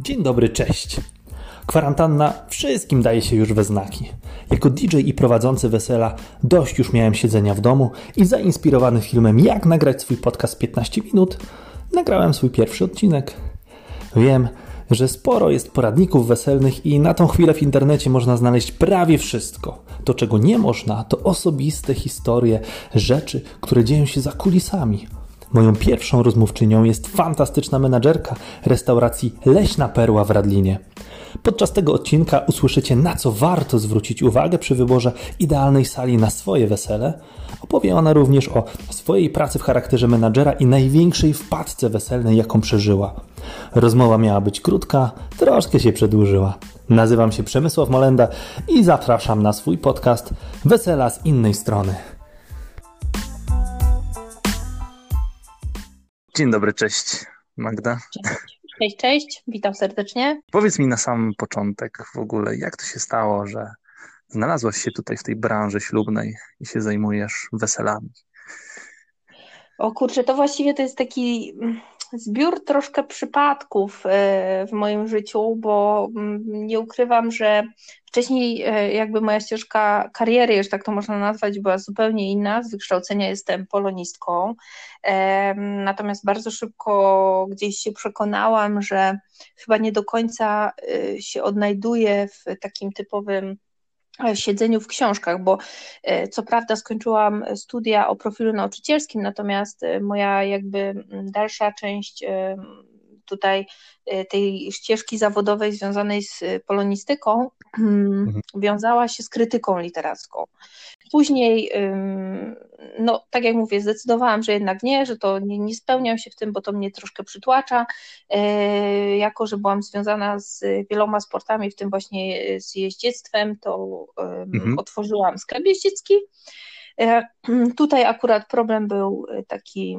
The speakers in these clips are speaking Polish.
Dzień dobry, cześć. Kwarantanna wszystkim daje się już we znaki. Jako DJ i prowadzący wesela dość już miałem siedzenia w domu i zainspirowany filmem jak nagrać swój podcast 15 minut, nagrałem swój pierwszy odcinek. Wiem, że sporo jest poradników weselnych i na tą chwilę w internecie można znaleźć prawie wszystko. To, czego nie można, to osobiste historie, rzeczy, które dzieją się za kulisami. Moją pierwszą rozmówczynią jest fantastyczna menadżerka restauracji Leśna Perła w Radlinie. Podczas tego odcinka usłyszycie, na co warto zwrócić uwagę przy wyborze idealnej sali na swoje wesele. Opowie ona również o swojej pracy w charakterze menadżera i największej wpadce weselnej, jaką przeżyła. Rozmowa miała być krótka, troszkę się przedłużyła. Nazywam się Przemysław Molenda i zapraszam na swój podcast Wesela z innej strony. Dzień dobry, cześć Magda. Cześć, cześć, witam serdecznie. Powiedz mi na sam początek w ogóle, jak to się stało, że znalazłaś się tutaj w tej branży ślubnej i się zajmujesz weselami? O kurczę, to właściwie to jest taki zbiór troszkę przypadków e, w moim życiu, bo mm, nie ukrywam, że wcześniej e, jakby moja ścieżka kariery, już tak to można nazwać, była zupełnie inna. Z wykształcenia jestem polonistką, natomiast bardzo szybko gdzieś się przekonałam, że chyba nie do końca e, się odnajduję w takim typowym siedzeniu w książkach, bo e, co prawda skończyłam studia o profilu nauczycielskim, natomiast e, moja jakby dalsza część e, tutaj tej ścieżki zawodowej związanej z polonistyką mhm. wiązała się z krytyką literacką. Później, no tak jak mówię, zdecydowałam, że jednak nie, że to nie, nie spełniam się w tym, bo to mnie troszkę przytłacza. E, jako, że byłam związana z wieloma sportami, w tym właśnie z jeździectwem, to mhm. otworzyłam sklep jeździecki. E, tutaj akurat problem był taki,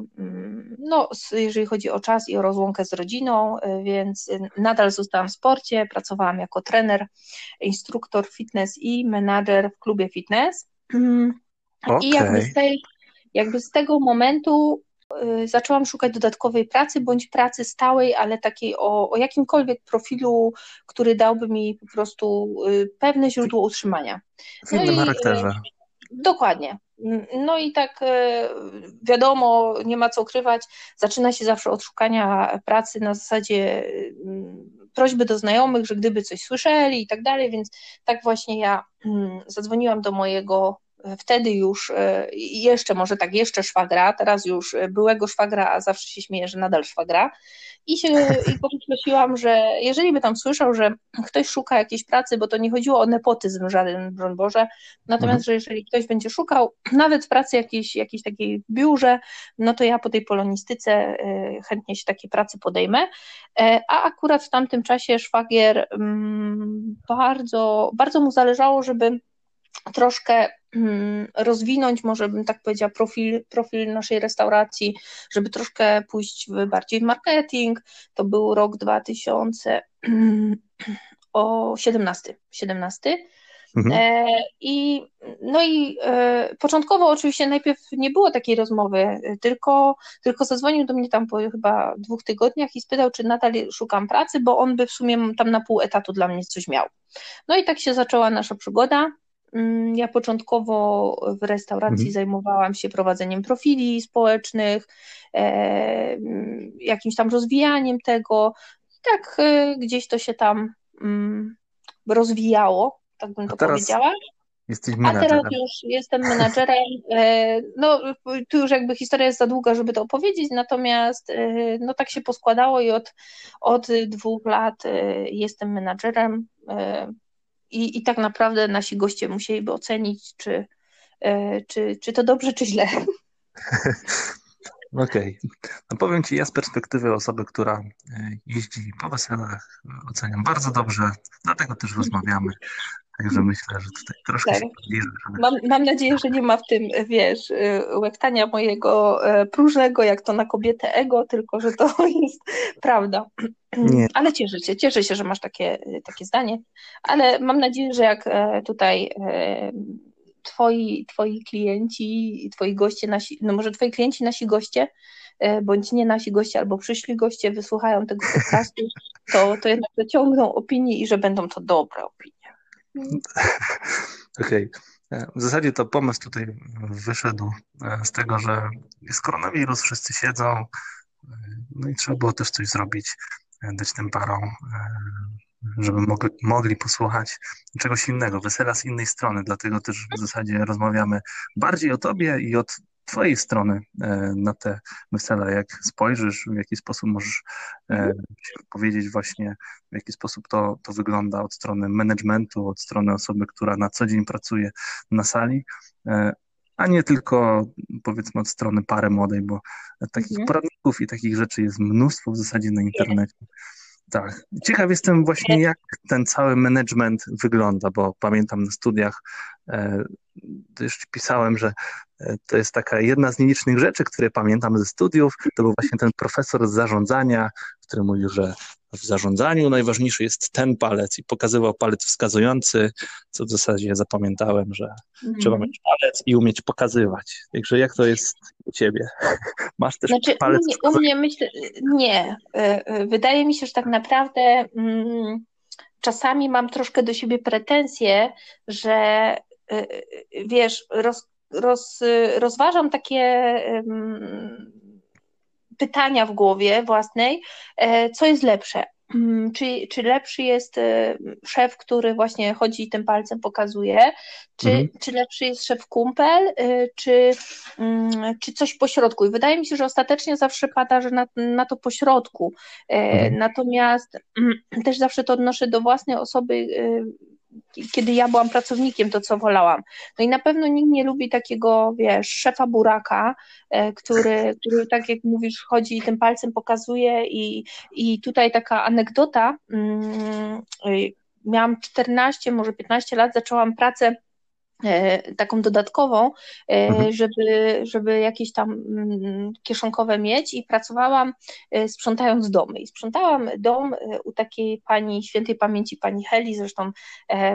no, jeżeli chodzi o czas i o rozłąkę z rodziną, e, więc nadal zostałam w sporcie, pracowałam jako trener, instruktor fitness i menadżer w klubie fitness. Okay. I jakby z, tej, jakby z tego momentu y, zaczęłam szukać dodatkowej pracy bądź pracy stałej, ale takiej o, o jakimkolwiek profilu, który dałby mi po prostu y, pewne źródło utrzymania. W innym no i, charakterze. Dokładnie. No i tak y, wiadomo, nie ma co ukrywać, zaczyna się zawsze od szukania pracy na zasadzie prośby do znajomych, że gdyby coś słyszeli i tak dalej, więc tak właśnie ja mm, zadzwoniłam do mojego wtedy już e, jeszcze, może tak, jeszcze szwagra, teraz już e, byłego szwagra, a zawsze się śmieję, że nadal szwagra. I się i poprosiłam, że jeżeli by tam słyszał, że ktoś szuka jakiejś pracy, bo to nie chodziło o nepotyzm żaden, broń Boże, natomiast, mhm. że jeżeli ktoś będzie szukał nawet pracy jakiejś, jakiejś takiej biurze, no to ja po tej polonistyce chętnie się takiej pracy podejmę. A akurat w tamtym czasie szwagier mm, bardzo, bardzo mu zależało, żeby troszkę mm, rozwinąć, może bym tak powiedziała, profil, profil naszej restauracji, żeby troszkę pójść w bardziej w marketing. To był rok 2017. 17. Mhm. E, I, no i e, początkowo oczywiście najpierw nie było takiej rozmowy, tylko, tylko zadzwonił do mnie tam po chyba dwóch tygodniach i spytał, czy nadal szukam pracy, bo on by w sumie tam na pół etatu dla mnie coś miał. No i tak się zaczęła nasza przygoda. Mm, ja początkowo w restauracji mhm. zajmowałam się prowadzeniem profili społecznych, e, jakimś tam rozwijaniem tego. I tak e, gdzieś to się tam mm, rozwijało, tak bym to powiedziała. Jesteś menadżerem. A teraz już jestem menadżerem. E, no, tu już jakby historia jest za długa, żeby to opowiedzieć, natomiast no tak się poskładało i od, od dwóch lat jestem menadżerem i, i tak naprawdę nasi goście musieliby ocenić, czy, e, czy, czy to dobrze, czy źle. Okej. Okay. No powiem Ci, ja z perspektywy osoby, która e, jeździ po weselach, oceniam bardzo dobrze, dlatego też rozmawiamy. Także myślę, że tutaj troszkę tak. się mam, mam nadzieję, że nie ma w tym, wiesz, y, łektania mojego e, próżnego, jak to na kobietę ego, tylko że to jest prawda. Nie. Ale cieszę się, cieszę się, że masz takie, takie zdanie, ale mam nadzieję, że jak e, tutaj e, twoi, twoi klienci, twoi goście, nasi, no może twoi klienci, nasi goście, e, bądź nie nasi goście, albo przyszli goście wysłuchają tego podcastu, to, to jednak dociągną opinię i że będą to dobre opinie. Okej. Okay. W zasadzie to pomysł tutaj wyszedł z tego, że jest koronawirus, wszyscy siedzą, no i trzeba było też coś zrobić, dać tym parom żeby mogli, mogli posłuchać czegoś innego, wesela z innej strony. Dlatego też w zasadzie rozmawiamy bardziej o tobie i od twojej strony e, na te wesela. Jak spojrzysz, w jaki sposób możesz e, powiedzieć właśnie, w jaki sposób to, to wygląda od strony managementu, od strony osoby, która na co dzień pracuje na sali, e, a nie tylko powiedzmy od strony pary młodej, bo takich mhm. poradników i takich rzeczy jest mnóstwo w zasadzie na internecie. Tak. Ciekaw jestem właśnie, jak ten cały management wygląda, bo pamiętam na studiach e, też pisałem, że e, to jest taka jedna z nielicznych rzeczy, które pamiętam ze studiów. To był właśnie ten profesor z zarządzania, który mówił, że w zarządzaniu najważniejszy jest ten palec i pokazywał palec wskazujący, co w zasadzie zapamiętałem, że mm. trzeba mieć palec i umieć pokazywać. Także jak to jest u ciebie? Masz też znaczy, palec? U mnie, u mnie myślę, nie. E, e, wydaje mi się, że tak naprawdę mm, czasami mam troszkę do siebie pretensje, że e, wiesz, roz, roz, rozważam takie pytania w głowie własnej, co jest lepsze. Mm, czy, czy lepszy jest e, szef, który właśnie chodzi i tym palcem pokazuje, czy, mhm. czy lepszy jest szef kumpel, e, czy, mm, czy coś pośrodku. I wydaje mi się, że ostatecznie zawsze pada, że na, na to pośrodku. E, mhm. Natomiast mm, też zawsze to odnoszę do własnej osoby, kiedy ja byłam pracownikiem, to co wolałam. No i na pewno nikt nie lubi takiego, wiesz, szefa buraka, e, który, który tak jak mówisz, chodzi i tym palcem pokazuje i, i tutaj taka anegdota, mm, miałam 14, może 15 lat, zaczęłam pracę taką dodatkową, e, mhm. żeby, żeby jakieś tam mm, kieszonkowe mieć i pracowałam e, sprzątając domy. I sprzątałam dom u takiej pani, świętej pamięci pani Heli, zresztą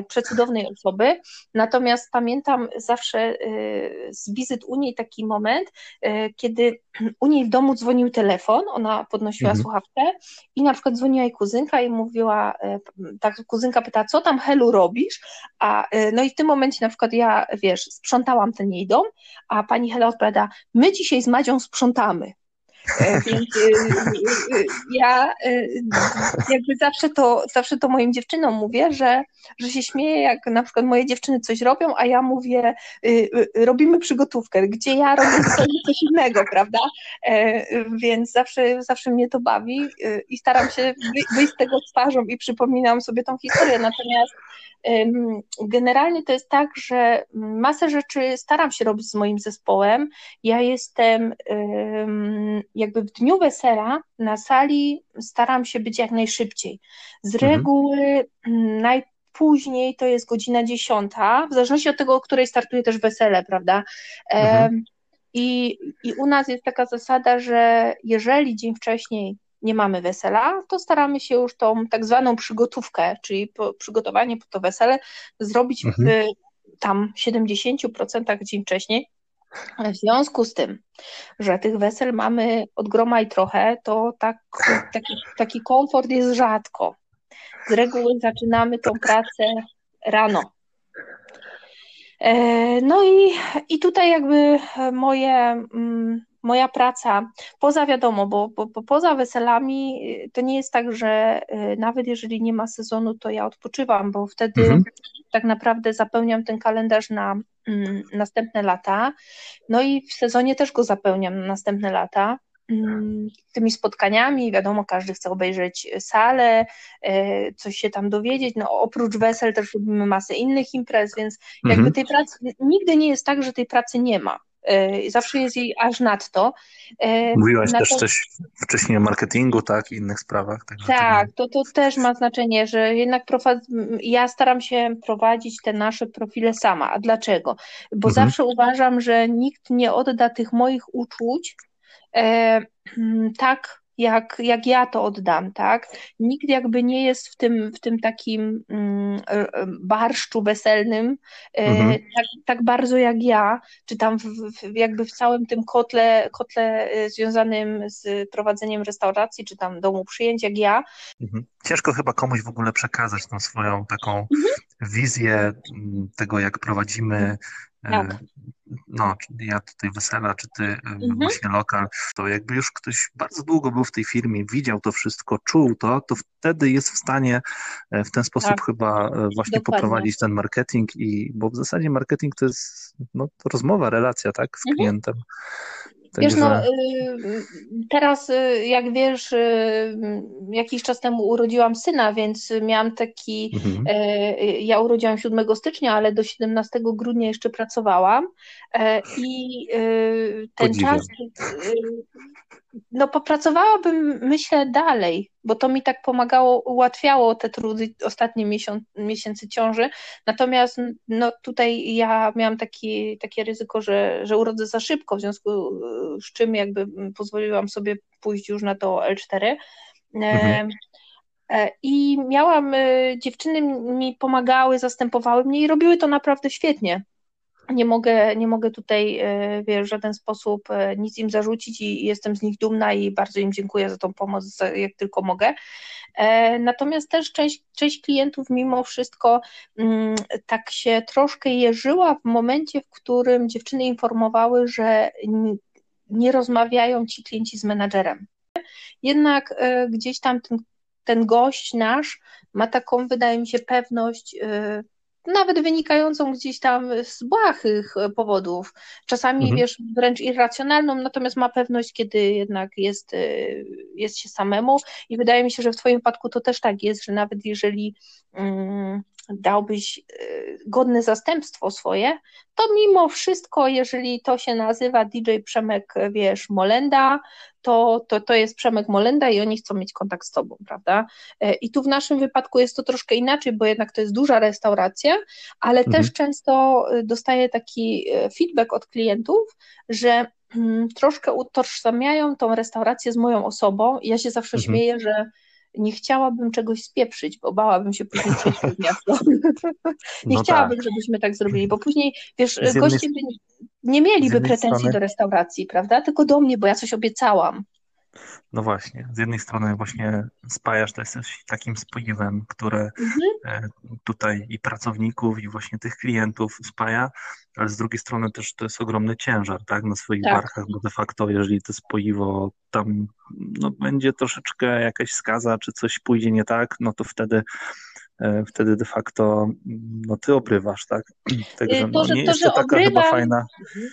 przecudownej osoby. Natomiast pamiętam zawsze z wizyt u niej taki moment, kiedy u niej w domu dzwonił telefon, ona podnosiła mhm. słuchawkę i na przykład dzwoniła jej kuzynka i mówiła, tak kuzynka pyta, co tam Helu robisz? A no i w tym momencie na przykład ja, wiesz, sprzątałam ten jej dom, a pani Hela odpowiada, my dzisiaj z Madzią sprzątamy. E, więc e, e, ja jakby zawsze to, zawsze to moim dziewczynom mówię, że, że się śmieję, jak na przykład moje dziewczyny coś robią, a ja mówię, robimy przygotówkę, gdzie ja robię coś innego, prawda? Więc zawsze, zawsze mnie to bawi i staram się wyjść z tego twarzą i przypominam sobie tą historię. Natomiast Generalnie to jest tak, że masę rzeczy staram się robić z moim zespołem. Ja jestem jakby w dniu wesela na sali staram się być jak najszybciej. Z mhm. reguły mhm. najpóźniej to jest godzina dziesiąta, w zależności od tego, o której startuje też wesele, prawda? Mhm. I, I u nas jest taka zasada, że jeżeli dzień wcześniej nie mamy wesela, to staramy się już tą tak zwaną przygotówkę, czyli po, przygotowanie po to wesele zrobić mhm. w tam 70% dzień wcześniej. W związku z tym, że tych wesel mamy od groma i trochę, to tak, taki, taki komfort jest rzadko. Z reguły zaczynamy tą pracę rano. E, no i, i tutaj jakby moje, mm, moja praca, poza wiadomo, bo, bo, bo, poza weselami y, to nie jest tak, że y, nawet jeżeli nie ma sezonu, to ja odpoczywam, bo wtedy mhm. tak naprawdę zapełniam ten kalendarz na mm, następne lata. No i w sezonie też go zapełniam na następne lata mm, tymi spotkaniami, wiadomo, każdy chce obejrzeć salę, y, coś się tam dowiedzieć, no oprócz wesel też robimy masę innych imprez, więc jakby mhm. tej pracy, nigdy nie jest tak, że tej pracy nie ma. E, zawsze jest jej aż nadto. E, Mówiłaś też coś wcześniej o marketingu, tak, i innych sprawach. tak, to, to też ma znaczenie, że jednak ja staram się prowadzić te nasze profile sama. A dlaczego? Bo mhm. zawsze uważam, że nikt nie odda tych moich uczuć e, tak jak, jak ja to oddam, tak? Nikt jakby nie jest w tym, w tym takim mm, barszczu weselnym mhm. tak, tak bardzo jak ja, czy tam w, w, jakby w całym tym kotle, kotle związanym z prowadzeniem restauracji, czy tam domu przyjęć jak ja. Mhm. Ciężko chyba komuś w ogóle przekazać tą swoją taką mhm. wizję mm, tego, jak prowadzimy tak. No, ja tutaj wesela, czy ty mhm. właśnie lokal, to jakby już ktoś bardzo długo był w tej firmie, widział to wszystko, czuł to, to wtedy jest w stanie e, w ten sposób tak. chyba e, właśnie Dokładnie. poprowadzić ten marketing i, bo w zasadzie marketing to jest no, rozmowa, relacja, tak, z mhm. klientem. Wiesz, no, y, teraz, y, jak wiesz, y, jakiś czas temu urodziłam syna, więc miałam taki. Mhm. Ja urodziłam 7 stycznia, ale do 17 grudnia jeszcze pracowałam. I ten Podziwiam. czas no popracowałabym, myślę, dalej, bo to mi tak pomagało, ułatwiało te trudy ostatnie miesiąc, miesięcy ciąży. Natomiast no, tutaj ja miałam taki, takie ryzyko, że, że urodzę za szybko, w związku z czym jakby pozwoliłam sobie pójść już na to L4. Mhm. E, I miałam, e, dziewczyny mi pomagały, zastępowały mnie i robiły to naprawdę świetnie nie mogę, nie mogę tutaj e, w żaden sposób e, nic im zarzucić i jestem z nich dumna i bardzo im dziękuję za tą pomoc, jak tylko mogę. E, natomiast też część, część klientów mimo wszystko mm, tak się troszkę jeżyła w momencie, w którym dziewczyny informowały, że nie rozmawiają ci klienci z menadżerem. Jednak gdzieś tam ten, ten gość nasz ma taką, wydaje mi się, pewność nawet wynikającą gdzieś tam z błahych powodów, czasami mhm. wiesz, wręcz irracjonalną, natomiast ma pewność, kiedy jednak jest, y, jest się samemu i wydaje mi się, że w Twoim przypadku to też tak jest, że nawet jeżeli um, dałbyś y, godne zastępstwo swoje, to mimo wszystko, jeżeli to się nazywa DJ Przemek, wiesz, Molenda, to, to, to jest Przemek Molenda i oni chcą mieć kontakt z tobą, prawda? E, I tu w naszym wypadku jest to troszkę inaczej, bo jednak to jest duża restauracja, ale mhm. też często y, dostaję taki y, feedback od klientów, że mm, troszkę utożsamiają tą restaurację z moją osobą. Ja się zawsze mhm. śmieję, że nie chciałabym czegoś spieprzyć, bo bałabym się później przejść przez miasto. nie no chciałabym, tak. żebyśmy tak zrobili, bo później, wiesz, goście by nie mieliby pretensji strony... do restauracji, prawda? Tylko do mnie, bo ja coś obiecałam. No właśnie, z jednej strony właśnie spajasz, to jesteś takim spoiwem, które mhm. E, tutaj i pracowników, i właśnie tych klientów spaja, ale z drugiej strony też to jest ogromny ciężar, tak, na swoich tak. barkach, bo de facto jeżeli to spoiwo tam no, będzie troszeczkę jakaś skaza, czy coś pójdzie nie tak, no to wtedy wtedy de facto no, ty obrywasz, tak? Także no, to, że, nie to, jest to taka obrywam, chyba fajna...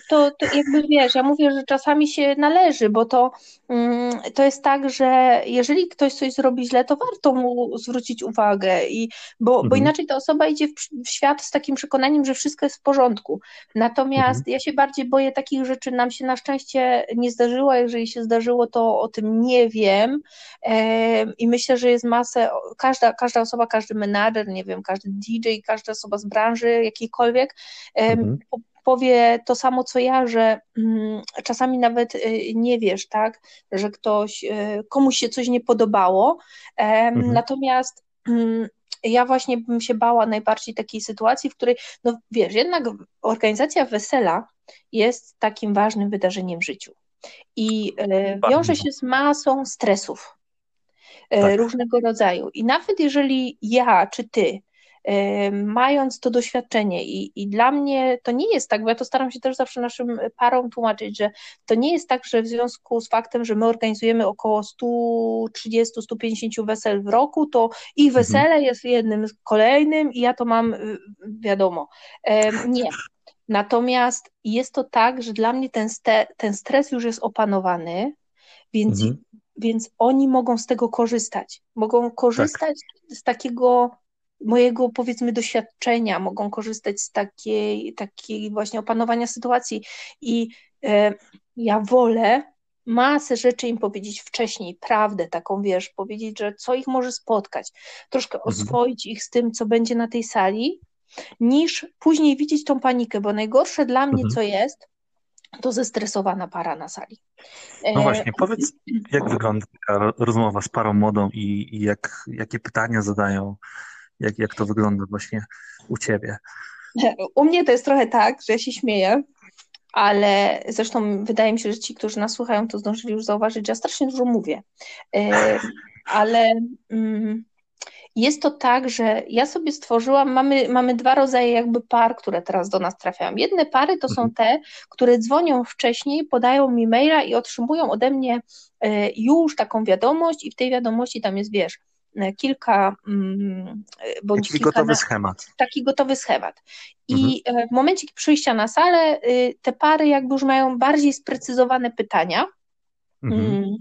To, to jakby wiesz, ja mówię, że czasami się należy, bo to, mm, to jest tak, że jeżeli ktoś coś zrobi źle, to warto mu zwrócić uwagę, i, bo, mhm. bo inaczej ta osoba idzie w, w, świat z takim przekonaniem, że wszystko jest w porządku. Natomiast mhm. ja się bardziej boję takich rzeczy, nam się na szczęście nie zdarzyło, jeżeli się zdarzyło, to o tym nie wiem e, i myślę, że jest masę, każda, każda osoba, każdy menadżer menadżer, nie wiem, każdy DJ, każda osoba z branży jakiejkolwiek mhm. powie to samo co ja, że mm, czasami nawet y, nie wiesz, tak, że ktoś, y, komuś się coś nie podobało, mhm. natomiast mm, ja właśnie bym się bała najbardziej takiej sytuacji, w której, no wiesz, jednak organizacja wesela jest takim ważnym wydarzeniem w życiu i y, wiąże się z masą stresów, tak. różnego rodzaju. I nawet jeżeli ja czy ty, e, mając to doświadczenie, i, i dla mnie to nie jest tak, bo ja to staram się też zawsze naszym parom tłumaczyć, że to nie jest tak, że w związku z faktem, że my organizujemy około 130-150 wesel w roku, to ich mhm. wesele mhm. jest jednym z kolejnym i ja to mam y, wiadomo. E, nie. Natomiast jest to tak, że dla mnie ten, ten stres już jest opanowany, więc mhm więc oni mogą z tego korzystać. Mogą korzystać tak. z takiego mojego powiedzmy doświadczenia, mogą korzystać z takiej, takiej właśnie opanowania sytuacji i e, ja wolę masę rzeczy im powiedzieć wcześniej, prawdę taką, wiesz, powiedzieć, że co ich może spotkać, troszkę mhm. oswoić ich z tym, co będzie na tej sali, niż później widzieć tą panikę, bo najgorsze dla mnie, mhm. co jest, to zestresowana para na sali. No właśnie, powiedz, jak wygląda rozmowa z parą młodą i, i jak, jakie pytania zadają, jak, jak to wygląda właśnie u ciebie? U mnie to jest trochę tak, że ja się śmieję, ale zresztą wydaje mi się, że ci, którzy nas słuchają, to zdążyli już zauważyć, że ja strasznie dużo mówię. E, ale mm, jest to tak, że ja sobie stworzyłam, mamy, mamy dwa rodzaje jakby par, które teraz do nas trafiają. Jedne pary to są mhm. te, które dzwonią wcześniej, podają mi maila i otrzymują ode mnie e, już taką wiadomość i w tej wiadomości tam jest, wiesz, e, kilka mm, bądź taki kilka gotowy schemat. Taki gotowy schemat. I mhm. w momencie przyjścia na salę te pary jakby już mają bardziej sprecyzowane pytania. Mhm. Mm.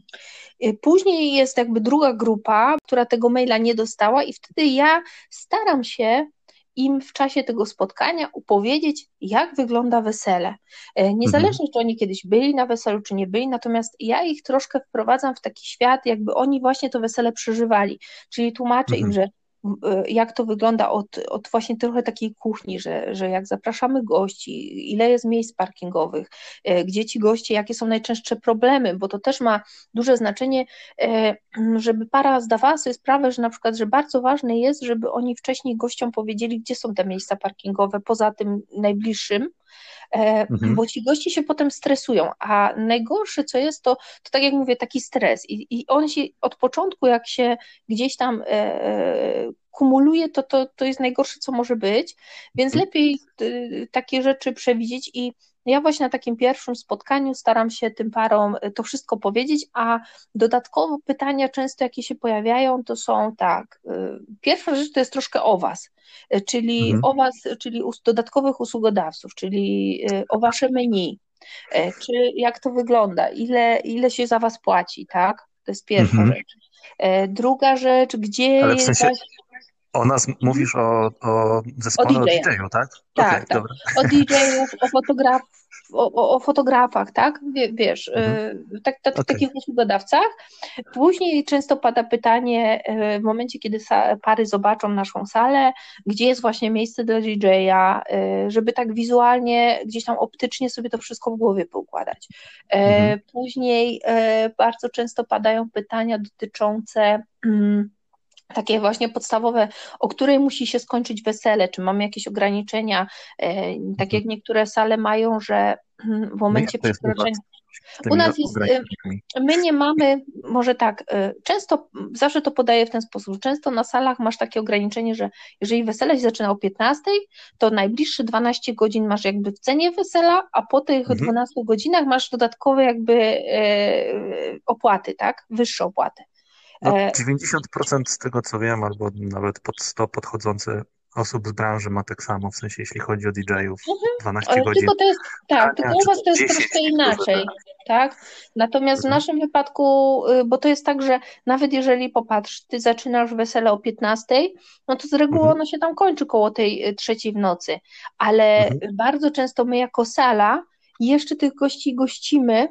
Y, później jest jakby druga grupa, która tego maila nie dostała, i wtedy ja staram się im w czasie tego spotkania upowiedzieć, jak wygląda wesele. Y, niezależnie, mhm. czy oni kiedyś byli na weselu, czy nie byli, natomiast ja ich troszkę wprowadzam w taki świat, jakby oni właśnie to wesele przeżywali. Czyli tłumaczę mhm. im, że jak to wygląda od, od właśnie trochę takiej kuchni, że, że jak zapraszamy gości, ile jest miejsc parkingowych, y, gdzie ci goście, jakie są najczęstsze problemy, bo to też ma duże znaczenie, y, żeby para zdawała sobie sprawę, że na przykład, że bardzo ważne jest, żeby oni wcześniej gościom powiedzieli, gdzie są te miejsca parkingowe, poza tym najbliższym, mhm. bo ci goście się potem stresują, a najgorsze co jest, to, to tak jak mówię, taki stres i, i on się od początku, jak się gdzieś tam e, e kumuluje, to, to, to jest najgorsze, co może być, więc mhm. lepiej y, takie rzeczy przewidzieć i ja właśnie na takim pierwszym spotkaniu staram się tym parom y, to wszystko powiedzieć, a dodatkowo pytania często, jakie się pojawiają, to są tak. Y, pierwsza rzecz to jest troszkę o Was, y, czyli mhm. o Was, czyli dodatkowych usługodawców, czyli o Wasze meni, czy jak to wygląda, ile, ile się za Was płaci, tak? To jest pierwsza mhm. rzecz. Druga rzecz, gdzie Ale w sensie... jest o nas mówisz o, o zespole o DJ-u, tak? Tak, okay, tak. Dobra. O DJ-ów, o, fotograf, o, o, fotografach, tak? Wiesz, mhm. Y, tak, tak, okay. takich usługodawcach. Później często pada pytanie y, w momencie, kiedy pary zobaczą naszą salę, gdzie jest właśnie miejsce dla DJ-a, y, żeby tak wizualnie, gdzieś tam optycznie sobie to wszystko w głowie poukładać. Mhm. Później bardzo często padają pytania dotyczące mm, takie właśnie podstawowe, o której musi się skończyć wesele, czy mamy jakieś ograniczenia, e, tak jak niektóre sale mają, że w momencie no przekroczenia. U nas jest, e, my nie mamy, może tak, e, często, zawsze to podaję w ten sposób, często na salach masz takie ograniczenie, że jeżeli wesele się zaczyna o 15, to najbliższe 12 godzin masz jakby w cenie wesela, a po tych mhm. 12 godzinach masz dodatkowe jakby opłaty, tak, wyższe opłaty. No, 90% e, z tego co wiem, albo nawet pod 100 podchodzące osób z branży ma tak samo, w sensie jeśli chodzi o DJ-ów, 12 mhm. godzin. Tylko to jest, tak, tylko u Was to jest troszkę inaczej, tak? Natomiast mhm. w naszym wypadku, y, bo to jest tak, że nawet jeżeli popatrz, Ty zaczynasz wesele o 15, no to z reguły mhm. ono się tam kończy koło tej y, trzeciej w nocy, ale mhm. bardzo często my jako sala jeszcze tych gości gościmy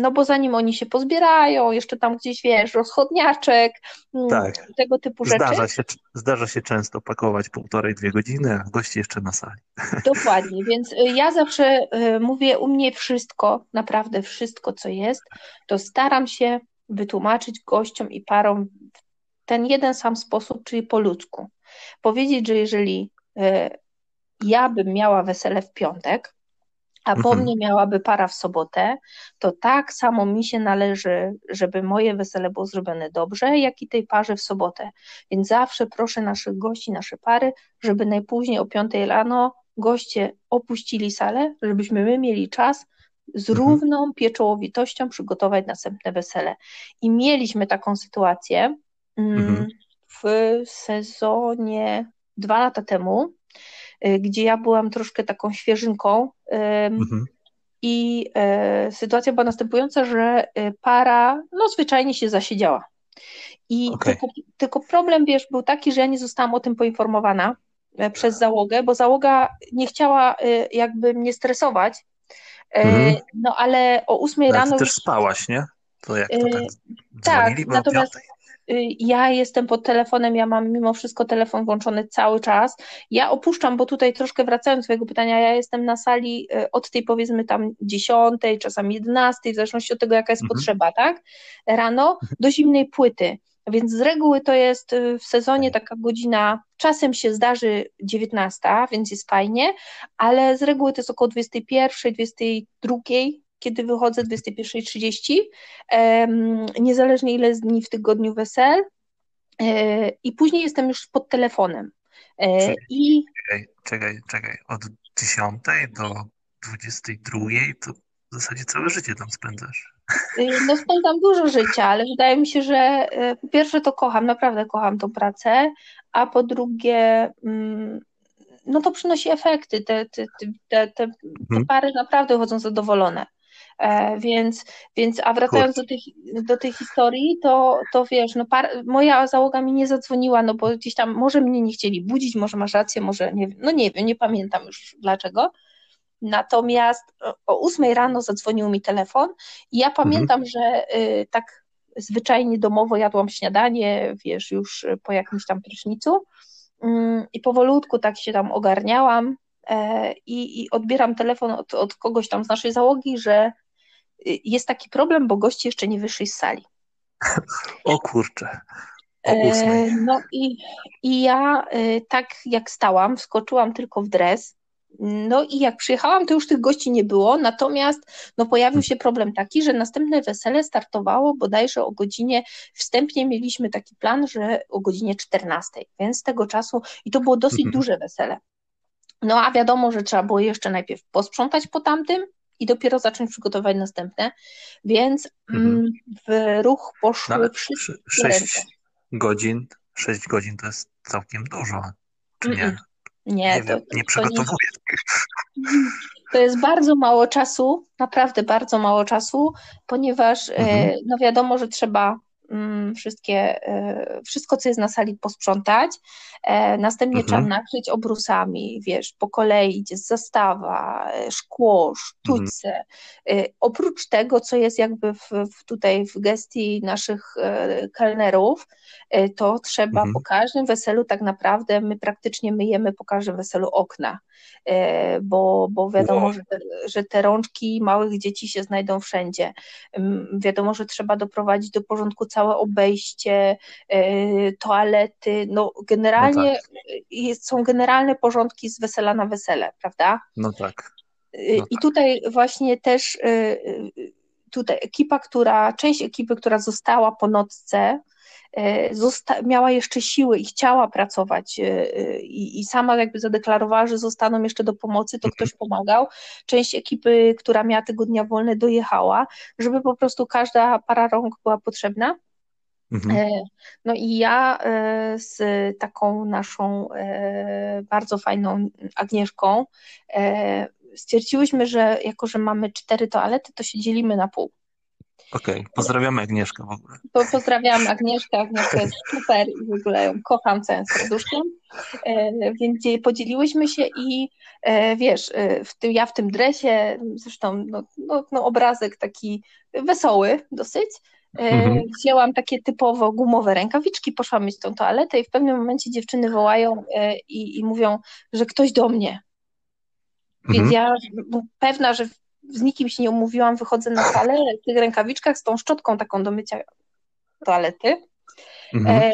no bo zanim oni się pozbierają, jeszcze tam gdzieś, wiesz, rozchodniaczek, mm, tak. tego typu rzeczy. Zdarza się, zdarza się często pakować półtorej, dwie godziny, a gości jeszcze na sali. Dokładnie, więc y, ja zawsze y, mówię, u mnie wszystko, naprawdę wszystko, co jest, to staram się wytłumaczyć gościom i parom w ten jeden sam sposób, czyli po ludzku. Powiedzieć, że jeżeli y, ja bym miała wesele w piątek, a po mhm. mnie miałaby para w sobotę, to tak samo mi się należy, żeby moje wesele było zrobione dobrze, jak i tej parze w sobotę. Więc zawsze proszę naszych gości, nasze pary, żeby najpóźniej o 5 rano goście opuścili salę, żebyśmy my mieli czas z mhm. równą pieczołowitością przygotować następne wesele. I mieliśmy taką sytuację mm, mhm. w sezonie dwa lata temu, gdzie ja byłam troszkę taką świeżynką. Mhm. I e, sytuacja była następująca, że y, para no zwyczajnie się zasiedziała. I okay. tylko, tylko problem, wiesz, był taki, że ja nie zostałam o tym poinformowana e, przez załogę, bo załoga nie chciała y, jakby mnie stresować. E, mhm. No ale o ósmej rano. Ty też spałaś, nie? To jak to tak? tak, natomiast. Ja jestem pod telefonem, ja mam mimo wszystko telefon włączony cały czas. Ja opuszczam, bo tutaj troszkę wracając do Twojego pytania, ja jestem na sali y, od tej powiedzmy tam dziesiątej, czasami jedenastej, w zależności od tego, jaka jest mhm. potrzeba, tak? Rano do zimnej płyty. Więc z reguły to jest y, w sezonie tak. taka godzina, czasem się zdarzy 19, więc jest fajnie, ale z reguły to jest około 21, 22, kiedy wychodzę 21.30, niezależnie ile dni w tygodniu wesel. E, I później jestem już pod telefonem. E, czekaj, I... czekaj, czekaj, czekaj. Od 10 do 22 to w zasadzie całe życie tam spędzasz. Y, no spędzam dużo życia, ale wydaje mi się, że y, po pierwsze to kocham, naprawdę kocham tą pracę, a po drugie mm, no to przynosi efekty. Te, te, te, te, mhm. pary naprawdę chodzą zadowolone. E, więc, więc, a wracając do tej, do tej historii, to, to wiesz, no par, moja załoga mi nie zadzwoniła, no bo gdzieś tam może mnie nie chcieli budzić, może masz rację, może nie wiem, no nie wiem, nie pamiętam już dlaczego. Natomiast o 8 rano zadzwonił mi telefon i ja pamiętam, mhm. że y, tak zwyczajnie domowo jadłam śniadanie, wiesz, już po jakimś tam prysznicu mm, i powolutku tak się tam ogarniałam i, i odbieram telefon od, od kogoś tam z naszej załogi, że y, jest taki problem, bo goście jeszcze nie wyszli z sali. O kurczę. E, no i, i ja y, tak jak stałam, wskoczyłam tylko w dres, no i jak przyjechałam, to już tych gości nie było, natomiast no, pojawił się problem taki, że następne wesele startowało bodajże o godzinie, wstępnie mieliśmy taki plan, że o godzinie 14, więc z tego czasu, i to było dosyć mhm. duże wesele. No a wiadomo, że trzeba było jeszcze najpierw posprzątać po tamtym i dopiero zacząć przygotować następne, więc mhm. Mm, w ruch poszły no, wszystkie 6 godzin, 6 godzin to jest całkiem dużo, czy nie? Mm -mm. Nie, nie, to, nie przygotowuję. To, to jest bardzo mało czasu, naprawdę bardzo mało czasu, ponieważ e, mhm. no wiadomo, że trzeba wszystkie, e, wszystko, co jest na sali, posprzątać. E, następnie mhm. trzeba nakryć obrusami, wiesz, po kolei idzie zastawa, szkło, sztućce. Mhm. Oprócz tego, co jest jakby w, w tutaj w gestii naszych kelnerów, E, to trzeba mhm. po każdym weselu tak naprawdę my praktycznie myjemy po każdym weselu okna, e, bo, bo wiadomo, wow. że, te, że te rączki małych dzieci się znajdą wszędzie. Wiadomo, że trzeba doprowadzić do porządku całe obejście, e, toalety, no generalnie no tak. są generalne porządki z wesela na wesele, prawda? No tak. No I tak. tutaj właśnie też tutaj ekipa, która, część ekipy, która została po nocce, E, zosta- miała jeszcze siły i chciała pracować e, e, i, i sama jakby zadeklarowała, że zostaną jeszcze do pomocy, to ktoś pomagał. Część ekipy, która miała tego dnia wolne, dojechała, żeby po prostu każda para rąk była potrzebna. Mhm. No i ja z taką naszą bardzo fajną Agnieszką stwierdziłyśmy, że jako, że mamy cztery toalety, to się dzielimy na pół. Okej, okay. pozdrawiamy Agnieszkę w ogóle. Po, pozdrawiam Agnieszkę, Agnieszka jest super i w ogóle ją kocham całym serduszkiem, e, więc podzieliłyśmy się i e, wiesz, e, w tym, ja w tym dresie, zresztą no, no, no obrazek taki wesoły dosyć, mhm. wzięłam takie typowo gumowe rękawiczki, poszłam mieć tą toaletę i w pewnym momencie dziewczyny wołają i, i mówią, że ktoś do mnie. Więc mhm. ja pewna, że z nikim się nie umówiłam, wychodzę na salę w tych rękawiczkach z tą szczotką taką do mycia toalety. Mhm. E,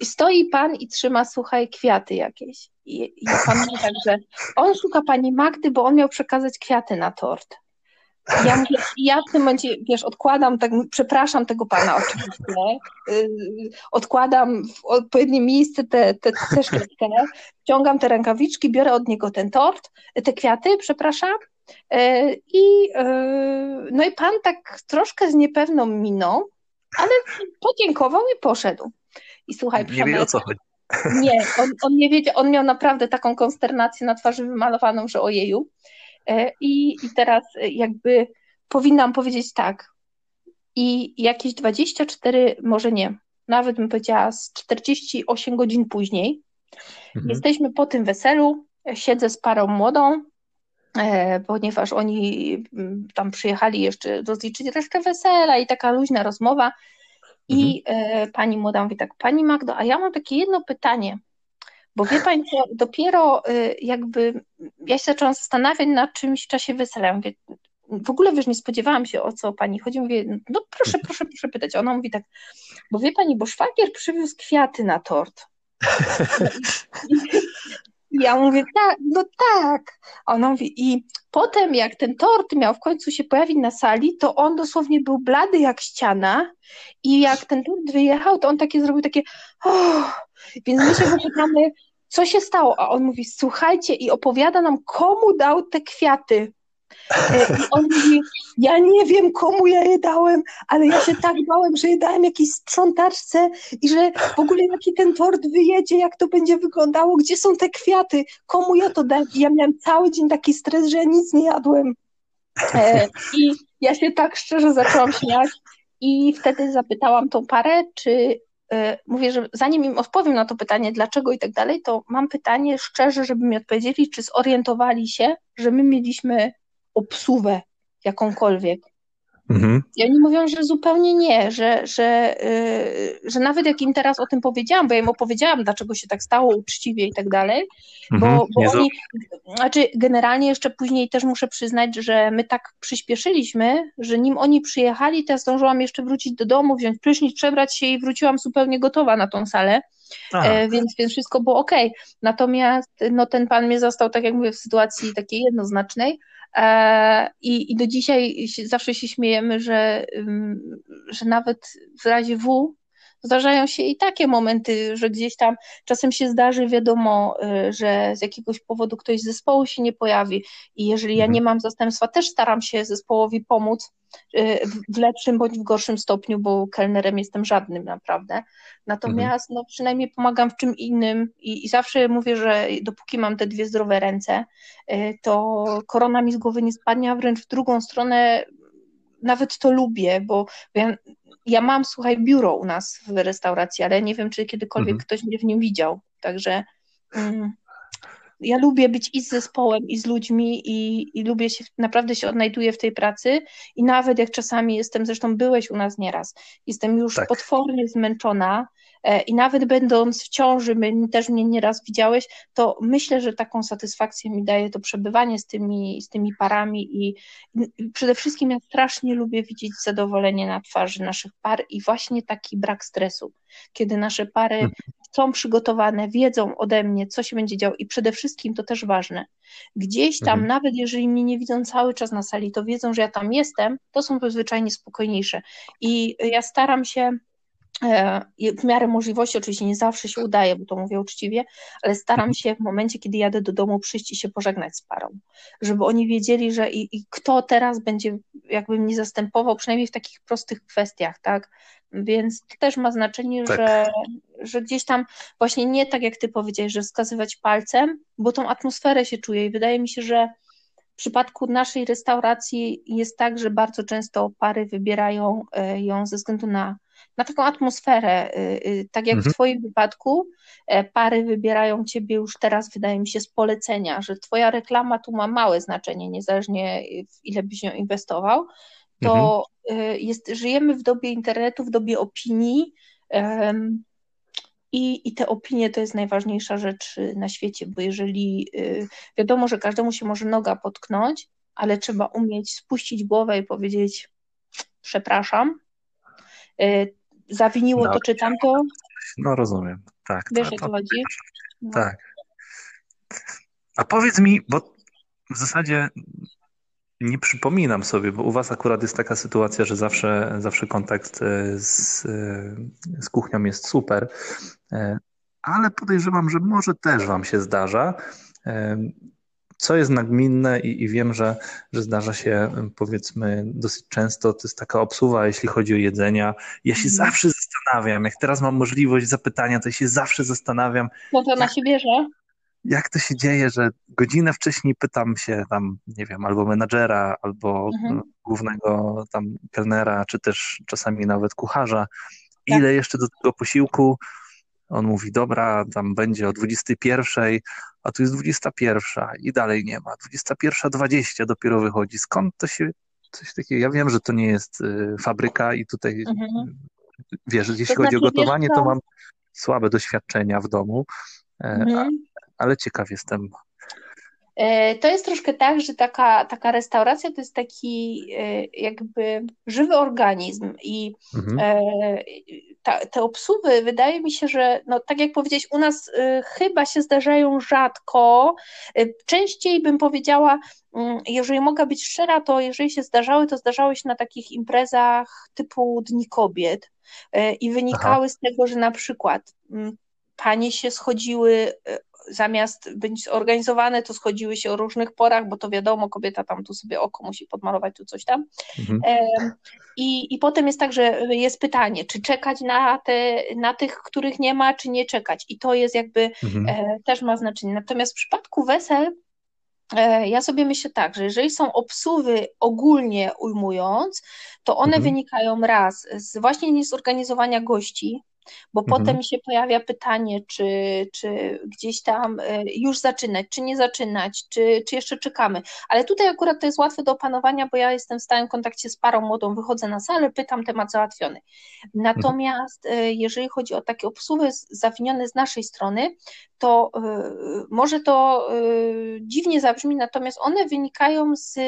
I stoi pan i trzyma, słuchaj, kwiaty jakieś. I, i pamiętam, że on szuka pani Magdy, bo on miał przekazać kwiaty na tort. Ja mówię, ja w tym momencie, wiesz, odkładam, tak, przepraszam tego pana oczywiście, yy, odkładam w odpowiednie miejsce tę te, te, te wciągam te rękawiczki, biorę od niego ten tort, te kwiaty, przepraszam, E, I, e, no i pan tak troszkę z niepewną miną, ale podziękował i poszedł. I słuchaj, nie wie o co chodzi. Nie, on, on nie wiedział, on miał naprawdę taką konsternację na twarzy wymalowaną, że ojeju. E, I, I teraz jakby powinnam powiedzieć tak. I jakieś 24, może nie, nawet bym powiedziała z 48 godzin później, mhm. jesteśmy po tym weselu, siedzę z parą młodą, E, ponieważ oni mm, tam przyjechali jeszcze rozliczyć resztę wesela i taka luźna rozmowa. I mhm. pani młoda mówi tak, pani Magdo, a ja mam takie jedno pytanie, bo wie pani co, dopiero jakby ja się zaczęłam zastanawiać nad czymś w czasie wesela. Mówię, w ogóle wiesz, nie spodziewałam się o co pani chodzi. Mówię, no proszę, proszę, proszę pytać. Ona mówi tak, bo wie pani, bo szwagier przywiózł kwiaty na tort. Ja mówię, tak, no tak. A ona mówi, i potem jak ten tort miał w końcu się pojawić na sali, to on dosłownie był blady jak ściana i jak ten tort wyjechał, to on takie zrobił takie, oh. więc my się zapytamy, co się stało? A on mówi, słuchajcie i opowiada nam, komu dał te kwiaty. E, I on mówi, ja nie wiem komu ja je dałem, ale ja się tak bałem, że je dałem jakiejś sprzątaczce i że w ogóle jaki ten tort wyjedzie, jak to będzie wyglądało, gdzie są te kwiaty, komu ja to dałem. I ja miałem cały dzień taki stres, że ja nic nie jadłem. E, I ja się tak szczerze zaczęłam śmiać i wtedy zapytałam tą parę, czy e, mówię, że zanim im odpowiem na to pytanie, dlaczego i tak dalej, to mam pytanie szczerze, żeby mi odpowiedzieli, czy zorientowali się, że my mieliśmy obsuwę jakąkolwiek. Mhm. I oni mówią, że zupełnie nie, że, że, yy, że nawet jak im teraz o tym powiedziałam, bo ja im opowiedziałam, dlaczego się tak stało uczciwie i tak dalej, mhm. bo, bo oni, znaczy generalnie jeszcze później też muszę przyznać, że my tak przyspieszyliśmy, że nim oni przyjechali, to ja zdążyłam jeszcze wrócić do domu, wziąć prysznic, przebrać się i wróciłam zupełnie gotowa na tą salę. E, więc, więc wszystko było ok. Natomiast no, ten pan mnie został, tak jak mówię, w sytuacji takiej jednoznacznej, E, I, I do dzisiaj zawsze się śmiejemy, że, że nawet w razie W zdarzają się i takie momenty, że gdzieś tam czasem się zdarzy, wiadomo, y, że z jakiegoś powodu ktoś z zespołu się nie pojawi i jeżeli ja mhm. nie mam zastępstwa, też staram się zespołowi pomóc w lepszym bądź w gorszym stopniu, bo kelnerem jestem żadnym naprawdę. Natomiast mhm. no, przynajmniej pomagam w czym innym i, i zawsze mówię, że dopóki mam te dwie zdrowe ręce, y, to korona mi z głowy nie spadnie, a wręcz w drugą stronę nawet to lubię, bo ja ja mam, słuchaj, biuro u nas w restauracji, ale nie wiem, czy kiedykolwiek mhm. ktoś mnie w nim widział. Także mm, ja lubię być i z zespołem, i z ludźmi, i, i lubię się, naprawdę się odnajduję w tej pracy. I nawet jak czasami jestem, zresztą byłeś u nas nieraz, jestem już tak. potwornie zmęczona, E, i nawet będąc w ciąży, my też mnie nieraz widziałeś, to myślę, że taką satysfakcję mi daje to przebywanie z tymi, z tymi parami i przede wszystkim ja strasznie lubię widzieć zadowolenie na twarzy naszych par i właśnie taki brak stresu, kiedy nasze pary mhm. Są przygotowane, wiedzą ode mnie, co się będzie działo i przede wszystkim to też ważne. Gdzieś tam, mhm. nawet jeżeli mnie nie widzą cały czas na sali, to wiedzą, że ja tam jestem, to są zwyczajnie spokojniejsze. I ja staram się E, w miarę możliwości, oczywiście nie zawsze się udaje, bo to mówię uczciwie, ale staram mhm. się w momencie, kiedy jadę do domu, przyjść i się pożegnać z parą, żeby oni wiedzieli, że i, i kto teraz będzie jakby mnie zastępował, przynajmniej w takich prostych kwestiach, tak? Więc to też ma znaczenie, tak. że, że gdzieś tam właśnie nie tak jak ty powiedziałeś, że wskazywać palcem, bo tą atmosferę się czuje i wydaje mi się, że w przypadku naszej restauracji jest tak, że bardzo często pary wybierają e, ją ze względu na na taką atmosferę. Y, y, tak jak mhm. w Twoim wypadku, e, pary wybierają Ciebie już teraz, wydaje mi się, z polecenia, że Twoja reklama tu ma małe znaczenie, niezależnie w ile byś ją inwestował. To mhm. Y, jest, żyjemy w dobie internetu, w dobie opinii. I, I te opinie to jest najważniejsza rzecz na świecie, bo jeżeli wiadomo, że każdemu się może noga potknąć, ale trzeba umieć spuścić głowę i powiedzieć: Przepraszam, zawiniło no, to czy tamto. No rozumiem, tak. Wiesz, o co chodzi? No. Tak. A powiedz mi, bo w zasadzie nie przypominam sobie, bo u was akurat jest taka sytuacja, że zawsze, zawsze kontakt e, z, e, z kuchnią jest super, e, ale podejrzewam, że może też wam się zdarza co jest nagminne i, i, wiem, że, że zdarza się powiedzmy dosyć często, to jest taka obsuwa, jeśli chodzi o jedzenia. Ja się mhm. zawsze zastanawiam, jak teraz mam możliwość zapytania, to się zawsze zastanawiam. No to na się bierze. Jak to się dzieje, że godzinę wcześniej pytam się tam, nie wiem, albo menadżera, albo mhm. głównego tam kelnera, czy też czasami nawet kucharza, tak. ile jeszcze do tego posiłku, on mówi, dobra, tam będzie o 21, a tu jest 21 i dalej nie ma. 21.20 dopiero wychodzi. Skąd to się coś takiego? Ja wiem, że to nie jest y, fabryka i tutaj mhm. wiesz, jeśli to chodzi znaczy, o gotowanie, to mam słabe doświadczenia w domu, mhm. Ale ciekaw jestem. E, to jest troszkę tak, że taka, taka restauracja to jest taki e, jakby żywy organizm i mhm. E, ta, te obsługi wydaje mi się, że no, tak jak powiedziałeś, u nas chyba się zdarzają rzadko. Częściej bym powiedziała, mm, jeżeli mogę być szczera, to jeżeli się zdarzały, to zdarzały się na takich imprezach typu Dni Kobiet i wynikały Aha. z tego, że na przykład mm, panie się schodziły zamiast być zorganizowane, to schodziły się o różnych porach, bo to wiadomo, kobieta tam tu sobie oko musi podmalować, tu coś tam. Mhm. I, I potem jest tak, że jest pytanie, czy czekać na, te, na tych, których nie ma, czy nie czekać. I to jest jakby mhm. E, też ma znaczenie. Natomiast w przypadku wesel, e, ja sobie myślę tak, że jeżeli są obsuwy ogólnie ujmując, to one mhm. wynikają raz z właśnie niezorganizowania gości, bo mhm. potem się pojawia pytanie, czy, czy gdzieś tam e, już zaczynać, czy nie zaczynać, czy, czy jeszcze czekamy. Ale tutaj akurat to jest łatwe do opanowania, bo ja jestem w stałym kontakcie z parą młodą, wychodzę na salę, pytam, temat załatwiony. Natomiast mhm. jeżeli chodzi o takie obsługi zawinione z naszej strony, to y, może to y, dziwnie zabrzmi, natomiast one wynikają z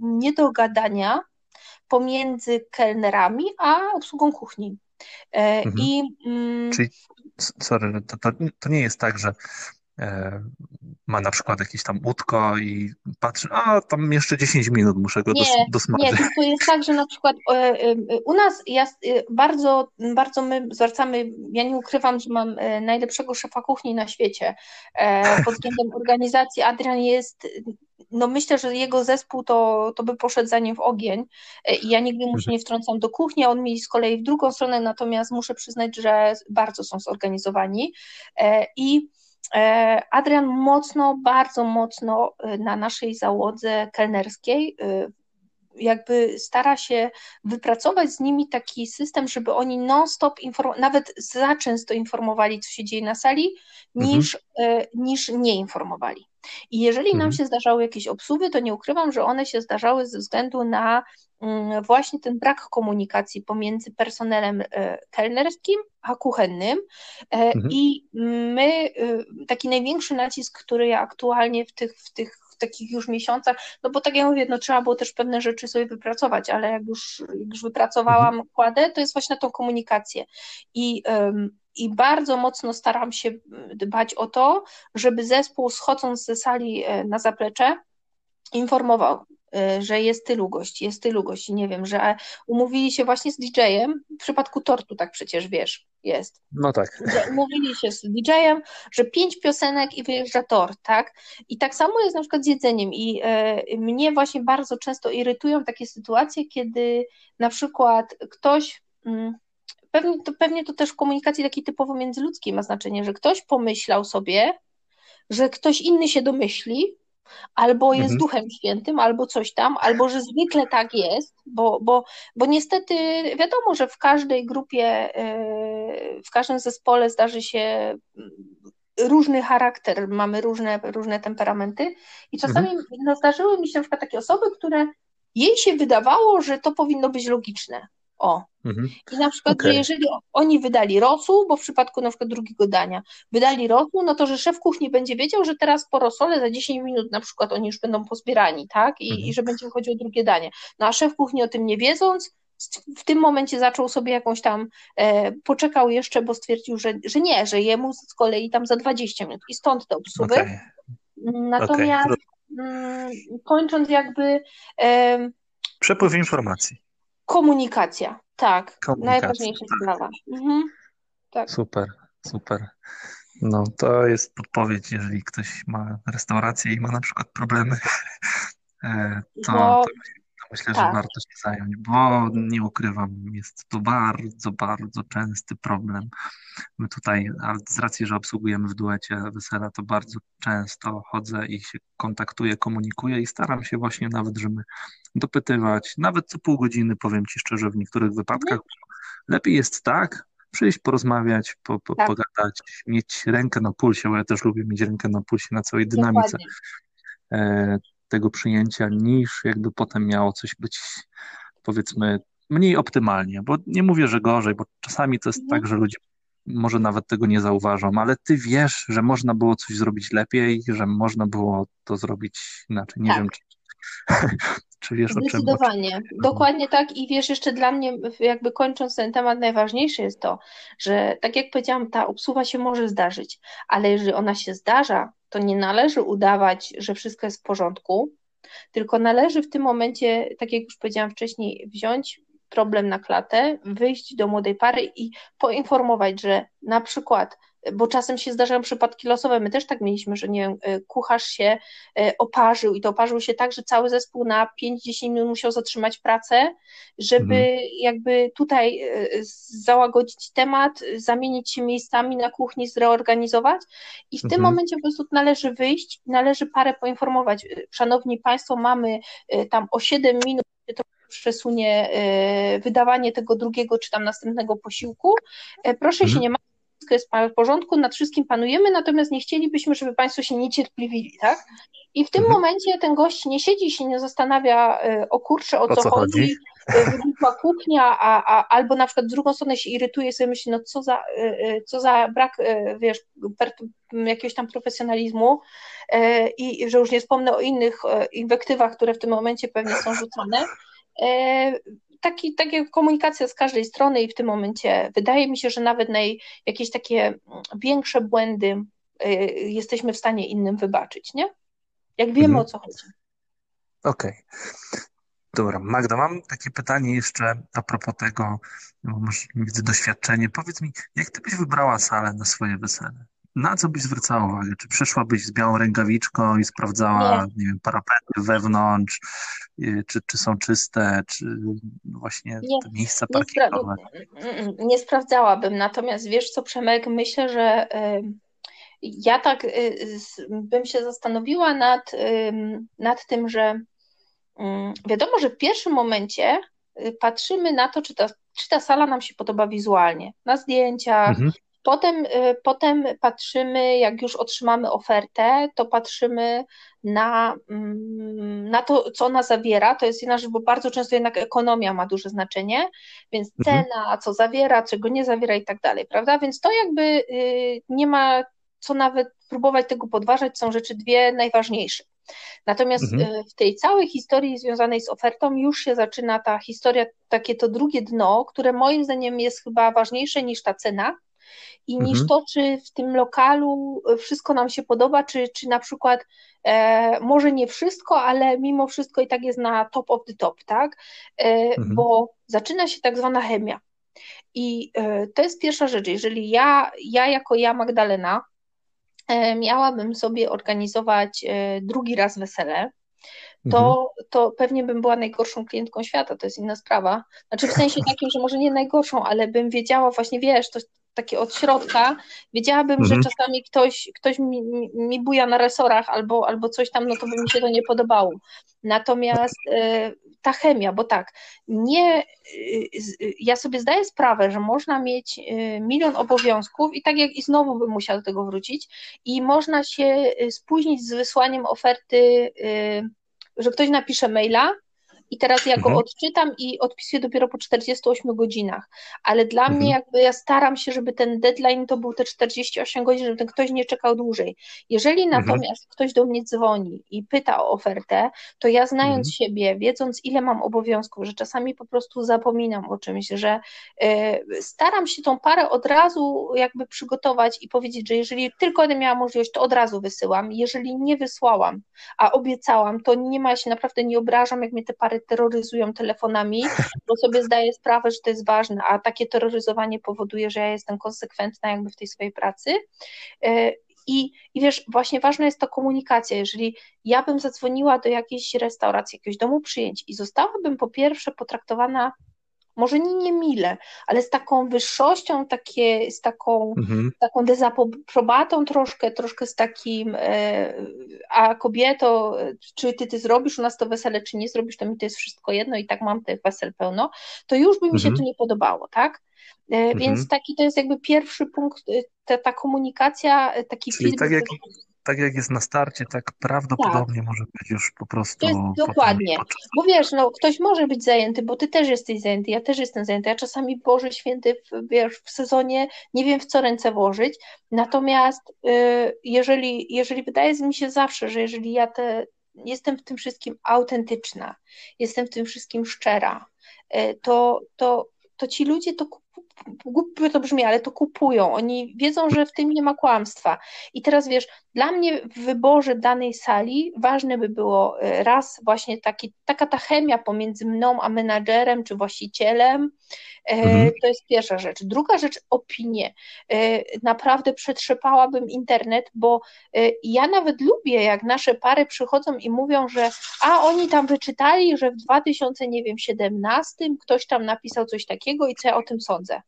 niedogadania pomiędzy kelnerami a obsługą kuchni. E, mhm. I, mm, Czyli, sorry, to, to, to nie jest tak, że e, ma na przykład jakieś tam łódko i patrzy, a tam jeszcze 10 minut muszę go nie, dos, dosmażyć. Nie, tylko jest tak, że na przykład e, u nas ja, bardzo, bardzo my zwracamy, ja nie ukrywam, że mam najlepszego szefa kuchni na świecie pod względem organizacji. Adrian jest no myślę, że jego zespół to, to by poszedł za nim w ogień e, i ja nigdy mu się nie wtrącam do kuchni, on mi z kolei w drugą stronę, natomiast muszę przyznać, że bardzo są zorganizowani e, i e, Adrian mocno, bardzo mocno na naszej załodze kelnerskiej jakby stara się wypracować z nimi taki system, żeby oni non-stop, nawet za często informowali, co się dzieje na sali, niż, mhm. niż nie informowali. I jeżeli nam mhm. się zdarzały jakieś obsługi, to nie ukrywam, że one się zdarzały ze względu na mm, właśnie ten brak komunikacji pomiędzy personelem e, kelnerskim a kuchennym. E, mhm. I my, e, taki największy nacisk, który ja aktualnie w tych, w tych takich już miesiącach, no bo tak jak mówię, no trzeba było też pewne rzeczy sobie wypracować, ale jak już, jak już wypracowałam, mhm. kładę, to jest właśnie na tą komunikację. I um, i bardzo mocno staram się dbać o to, żeby zespół schodząc ze sali e, na zaplecze informował, e, że jest tylu gości, jest tylu gości, nie wiem, że umówili się właśnie z DJ-em, w przypadku tortu tak przecież wiesz, jest. No tak. Umówili się z DJ-em, że pięć piosenek i wyjeżdża tort, tak? I tak samo jest na przykład z jedzeniem i e, mnie właśnie bardzo często irytują takie sytuacje, kiedy na przykład ktoś... Mm, pewnie to, pewnie to też w komunikacji takiej typowo międzyludzkiej ma znaczenie, że ktoś pomyślał sobie, że ktoś inny się domyśli, albo jest mhm. Duchem Świętym, albo coś tam, albo że zwykle tak jest, bo, bo, bo niestety wiadomo, że w każdej grupie, e, w każdym zespole zdarzy się mm, różny charakter, mamy różne, różne temperamenty i czasami mhm. no, zdarzyły mi się na przykład takie osoby, które jej się wydawało, że to powinno być logiczne. O. Mhm. I na przykład, okay. że jeżeli oni wydali rosół, bo w przypadku na przykład drugiego dania wydali rosół, no to że szef kuchni będzie wiedział, że teraz po rosole za 10 minut na przykład oni już będą pozbierani, tak? I, mhm. i że będzie wychodziło drugie danie. No a szef kuchni o tym nie wiedząc, w tym momencie zaczął sobie jakąś tam, e, poczekał jeszcze, bo stwierdził, że, że nie, że jemu z kolei tam za 20 minut i stąd te obsługi. Okay. Natomiast okay. kończąc jakby... E, Przepływ informacji. Komunikacja, tak. Komunikacja, najważniejsza tak. sprawa. Mhm. Tak. Super, super. No, to jest podpowiedź, jeżeli ktoś ma restaurację i ma na przykład problemy, e, to, to myślę, tak. że warto się zająć, bo nie ukrywam, jest to bardzo, bardzo częsty problem. My tutaj, z racji, że obsługujemy w duecie wesela, to bardzo często chodzę i się kontaktuję, komunikuję i staram się właśnie nawet, żeby dopytywać, nawet co pół godziny, powiem Ci szczerze, w niektórych wypadkach. Mhm. Lepiej jest tak, przyjść, porozmawiać, po, po, tak. pogadać, mieć rękę na pulsie, bo ja też lubię mieć rękę na pulsie, na całej dynamice e, tego przyjęcia, niż jakby potem miało coś być, powiedzmy, mniej optymalnie, bo nie mówię, że gorzej, bo czasami to jest mhm. tak, że ludzie może nawet tego nie zauważą, ale ty wiesz, że można było coś zrobić lepiej, że można było to zrobić inaczej. Nie tak. wiem, czy, czy wiesz o czym. Zdecydowanie. Dokładnie tak i wiesz, jeszcze dla mnie, jakby kończąc ten temat, najważniejsze jest to, że tak jak powiedziałam, ta obsuwa się może zdarzyć, ale jeżeli ona się zdarza, to nie należy udawać, że wszystko jest w porządku, tylko należy w tym momencie, tak jak już powiedziałam wcześniej, wziąć problem na klatę, wyjść do młodej pary i poinformować, że na przykład bo czasem się zdarzają przypadki losowe. My też tak mieliśmy, że nie wiem, e, kucharz się e, oparzył i to oparzył się tak, że cały zespół na 5-10 minut musiał zatrzymać pracę, żeby mhm. jakby tutaj e, załagodzić temat, zamienić się miejscami na kuchni, zreorganizować i w mhm. tym momencie po prostu należy wyjść, należy parę poinformować. Szanowni Państwo, mamy tam o 7 minut to przesunie wydawanie tego drugiego czy tam następnego posiłku. Proszę mhm. się nie ma wszystko jest w porządku, nad wszystkim panujemy, natomiast nie chcielibyśmy, żeby Państwo się niecierpliwili, tak? I w tym mhm. momencie ten gość nie siedzi się nie zastanawia e, o kurczę, o, o co, co, chodzi, chodzi? E, wybuchła kuchnia, a, a, albo na przykład w drugą stronę się irytuje i sobie myśli, no co za, e, co za brak, wiesz, jakiegoś tam profesjonalizmu i że już nie wspomnę o innych inwektywach, które w tym momencie pewnie są rzucone taki, takie komunikacja z każdej strony i w tym momencie wydaje mi się, że nawet na jakieś takie większe błędy y, jesteśmy w stanie innym wybaczyć, nie? Jak wiemy mhm. o co chodzi. Okej. Okay. Dobra, Magda, mam takie pytanie jeszcze a propos tego, bo masz widzę doświadczenie. Powiedz mi, jak ty byś wybrała salę na swoje wesele? Na co byś zwracała uwagę? Czy przyszłabyś z białą rękawiczką i sprawdzała, nie, nie wiem, parapety wewnątrz, y, czy, czy są czyste, czy właśnie nie, te miejsca parkingowe? Nie, nie, sprawdzałabym, natomiast wiesz co, Przemek, myślę, że y, ja tak y, bym się zastanowiła nad, nad tym, że wiadomo, że w pierwszym momencie patrzymy na to, czy ta, czy ta sala nam się podoba wizualnie, na zdjęciach, mhm Potem, y, potem patrzymy, jak już otrzymamy ofertę, to patrzymy na, mm, na to, co ona zawiera. To jest jedna rzecz, bo bardzo często jednak ekonomia ma duże znaczenie, więc mhm. cena, co zawiera, czego nie zawiera i tak dalej, prawda? Więc to jakby y, nie ma co nawet próbować tego podważać, są rzeczy dwie najważniejsze. Natomiast mhm. Y, w tej całej historii związanej z ofertą już się zaczyna ta historia, takie to drugie dno, które moim zdaniem jest chyba ważniejsze niż ta cena, i niż mhm. to, czy w tym lokalu wszystko nam się podoba, czy, czy na przykład e, może nie wszystko, ale mimo wszystko i tak jest na top of the top, tak? E, mhm. Bo zaczyna się tak zwana chemia. I e, to jest pierwsza rzecz. Jeżeli ja, ja jako ja, Magdalena, e, miałabym sobie organizować e, drugi raz wesele, to, mhm. to pewnie bym była najgorszą klientką świata, to jest inna sprawa. Znaczy w sensie takim, że może nie najgorszą, ale bym wiedziała właśnie, wiesz, to, takie od środka, wiedziałabym, mhm. że czasami ktoś, ktoś mi, mi buja na resorach albo, albo coś tam, no to by mi się to nie podobało. Natomiast y, ta chemia, bo tak, nie, y, ja sobie zdaję sprawę, że można mieć y, milion obowiązków i tak jak i znowu bym musiała do tego wrócić i można się spóźnić z wysłaniem oferty, że ktoś napisze maila, i teraz ja go mhm. odczytam i odpisuję dopiero po 48 godzinach. Ale dla mhm. mnie jakby ja staram się, żeby ten deadline to był te 48 godzin, żeby ten ktoś nie czekał dłużej. Jeżeli mhm. natomiast ktoś do mnie dzwoni i pyta o ofertę, to ja znając mhm. siebie, wiedząc ile mam obowiązków, że czasami po prostu zapominam o czymś, że y, staram się tą parę od razu jakby przygotować i powiedzieć, że jeżeli tylko będę miała możliwość, to od razu wysyłam. Jeżeli nie wysłałam, a obiecałam, to nie ma się naprawdę nie obrażam, jak mnie te pary terroryzują telefonami, bo sobie zdaję sprawę, że to jest ważne, a takie terroryzowanie powoduje, że ja jestem konsekwentna jakby w tej swojej pracy. E, I, I wiesz, właśnie ważna jest ta komunikacja. Jeżeli ja bym zadzwoniła do jakiejś restauracji, jakiegoś domu przyjęć i zostałabym po pierwsze potraktowana może nie niemile, ale z taką wyższością, takie, z taką, mhm. taką dezaprobatą troszkę, troszkę z takim, e, a kobieto, czy ty, ty zrobisz u nas to wesele, czy nie zrobisz, to mi to jest wszystko jedno i tak mam tych wesel pełno, to już by mi mhm. się to nie podobało, tak? E, mhm. Więc taki to jest jakby pierwszy punkt, e, ta, ta komunikacja, taki Czyli tak jak, tak jak jest na starcie, tak prawdopodobnie tak. może być już po prostu. Jest dokładnie. Bo wiesz, no, ktoś może być zajęty, bo ty też jesteś zajęty, ja też jestem zajęty. Ja czasami Boże Święty, wiesz, w sezonie nie wiem w co ręce włożyć. Natomiast y, jeżeli, jeżeli wydaje mi się zawsze, że jeżeli ja te, jestem w tym wszystkim autentyczna, jestem w tym wszystkim szczera, y, to, to, to ci ludzie to głupio to brzmi, ale to kupują. Oni wiedzą, że w tym nie ma kłamstwa. I teraz wiesz, dla mnie w wyborze danej sali ważne by było e, raz właśnie taki, taka ta chemia pomiędzy mną a menadżerem czy właścicielem. E, mhm. To jest pierwsza rzecz. Druga rzecz, opinie. E, naprawdę przetrzepałabym internet, bo ja nawet lubię, jak nasze pary przychodzą i mówią, że a oni tam wyczytali, że w 2017 ktoś tam napisał coś takiego i co ja o tym sądzę.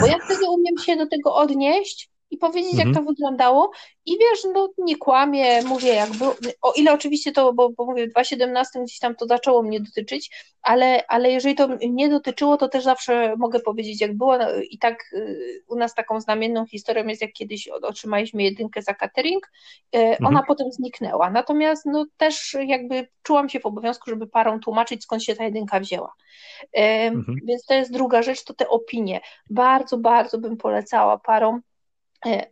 Bo ja wtedy umiem się do tego odnieść i powiedzieć, mhm. jak to wyglądało. I wiesz, no nie kłamię, mówię jak było. O ile oczywiście to, bo, bo mówię, w 2017 gdzieś tam to zaczęło mnie dotyczyć, ale, ale jeżeli to nie dotyczyło, to też zawsze mogę powiedzieć, jak było. No, I tak y, u nas taką znamienną historią jest, jak kiedyś otrzymaliśmy jedynkę za catering, y, ona mhm. potem zniknęła. Natomiast no też jakby czułam się w obowiązku, żeby parom tłumaczyć, skąd się ta jedynka wzięła. Mhm. Więc to jest druga rzecz, to te opinie. Bardzo, bardzo bym polecała parom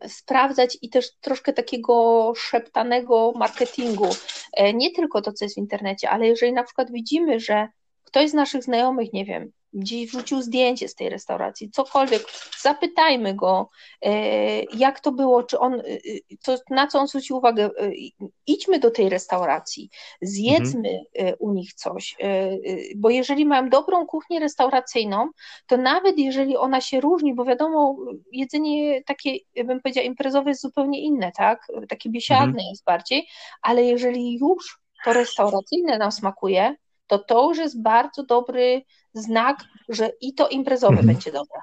sprawdzać i też troszkę takiego szeptanego marketingu. E, nie tylko to, co jest w internecie, ale jeżeli na przykład widzimy, że ktoś z naszych znajomych, nie wiem, gdzieś wrzucił zdjęcie z tej restauracji, cokolwiek, zapytajmy go, e, jak to było, czy on, to, na co on zwrócił uwagę, idźmy do tej restauracji, zjedzmy mhm. u nich coś, bo jeżeli mają dobrą kuchnię restauracyjną, to nawet jeżeli ona się różni, bo wiadomo, jedzenie takie, bym powiedziała, imprezowe jest zupełnie inne, tak, takie biesiadne mhm. jest bardziej, ale jeżeli już to restauracyjne nam smakuje, to to już jest bardzo dobry znak, że i to imprezowe mhm. będzie dobre.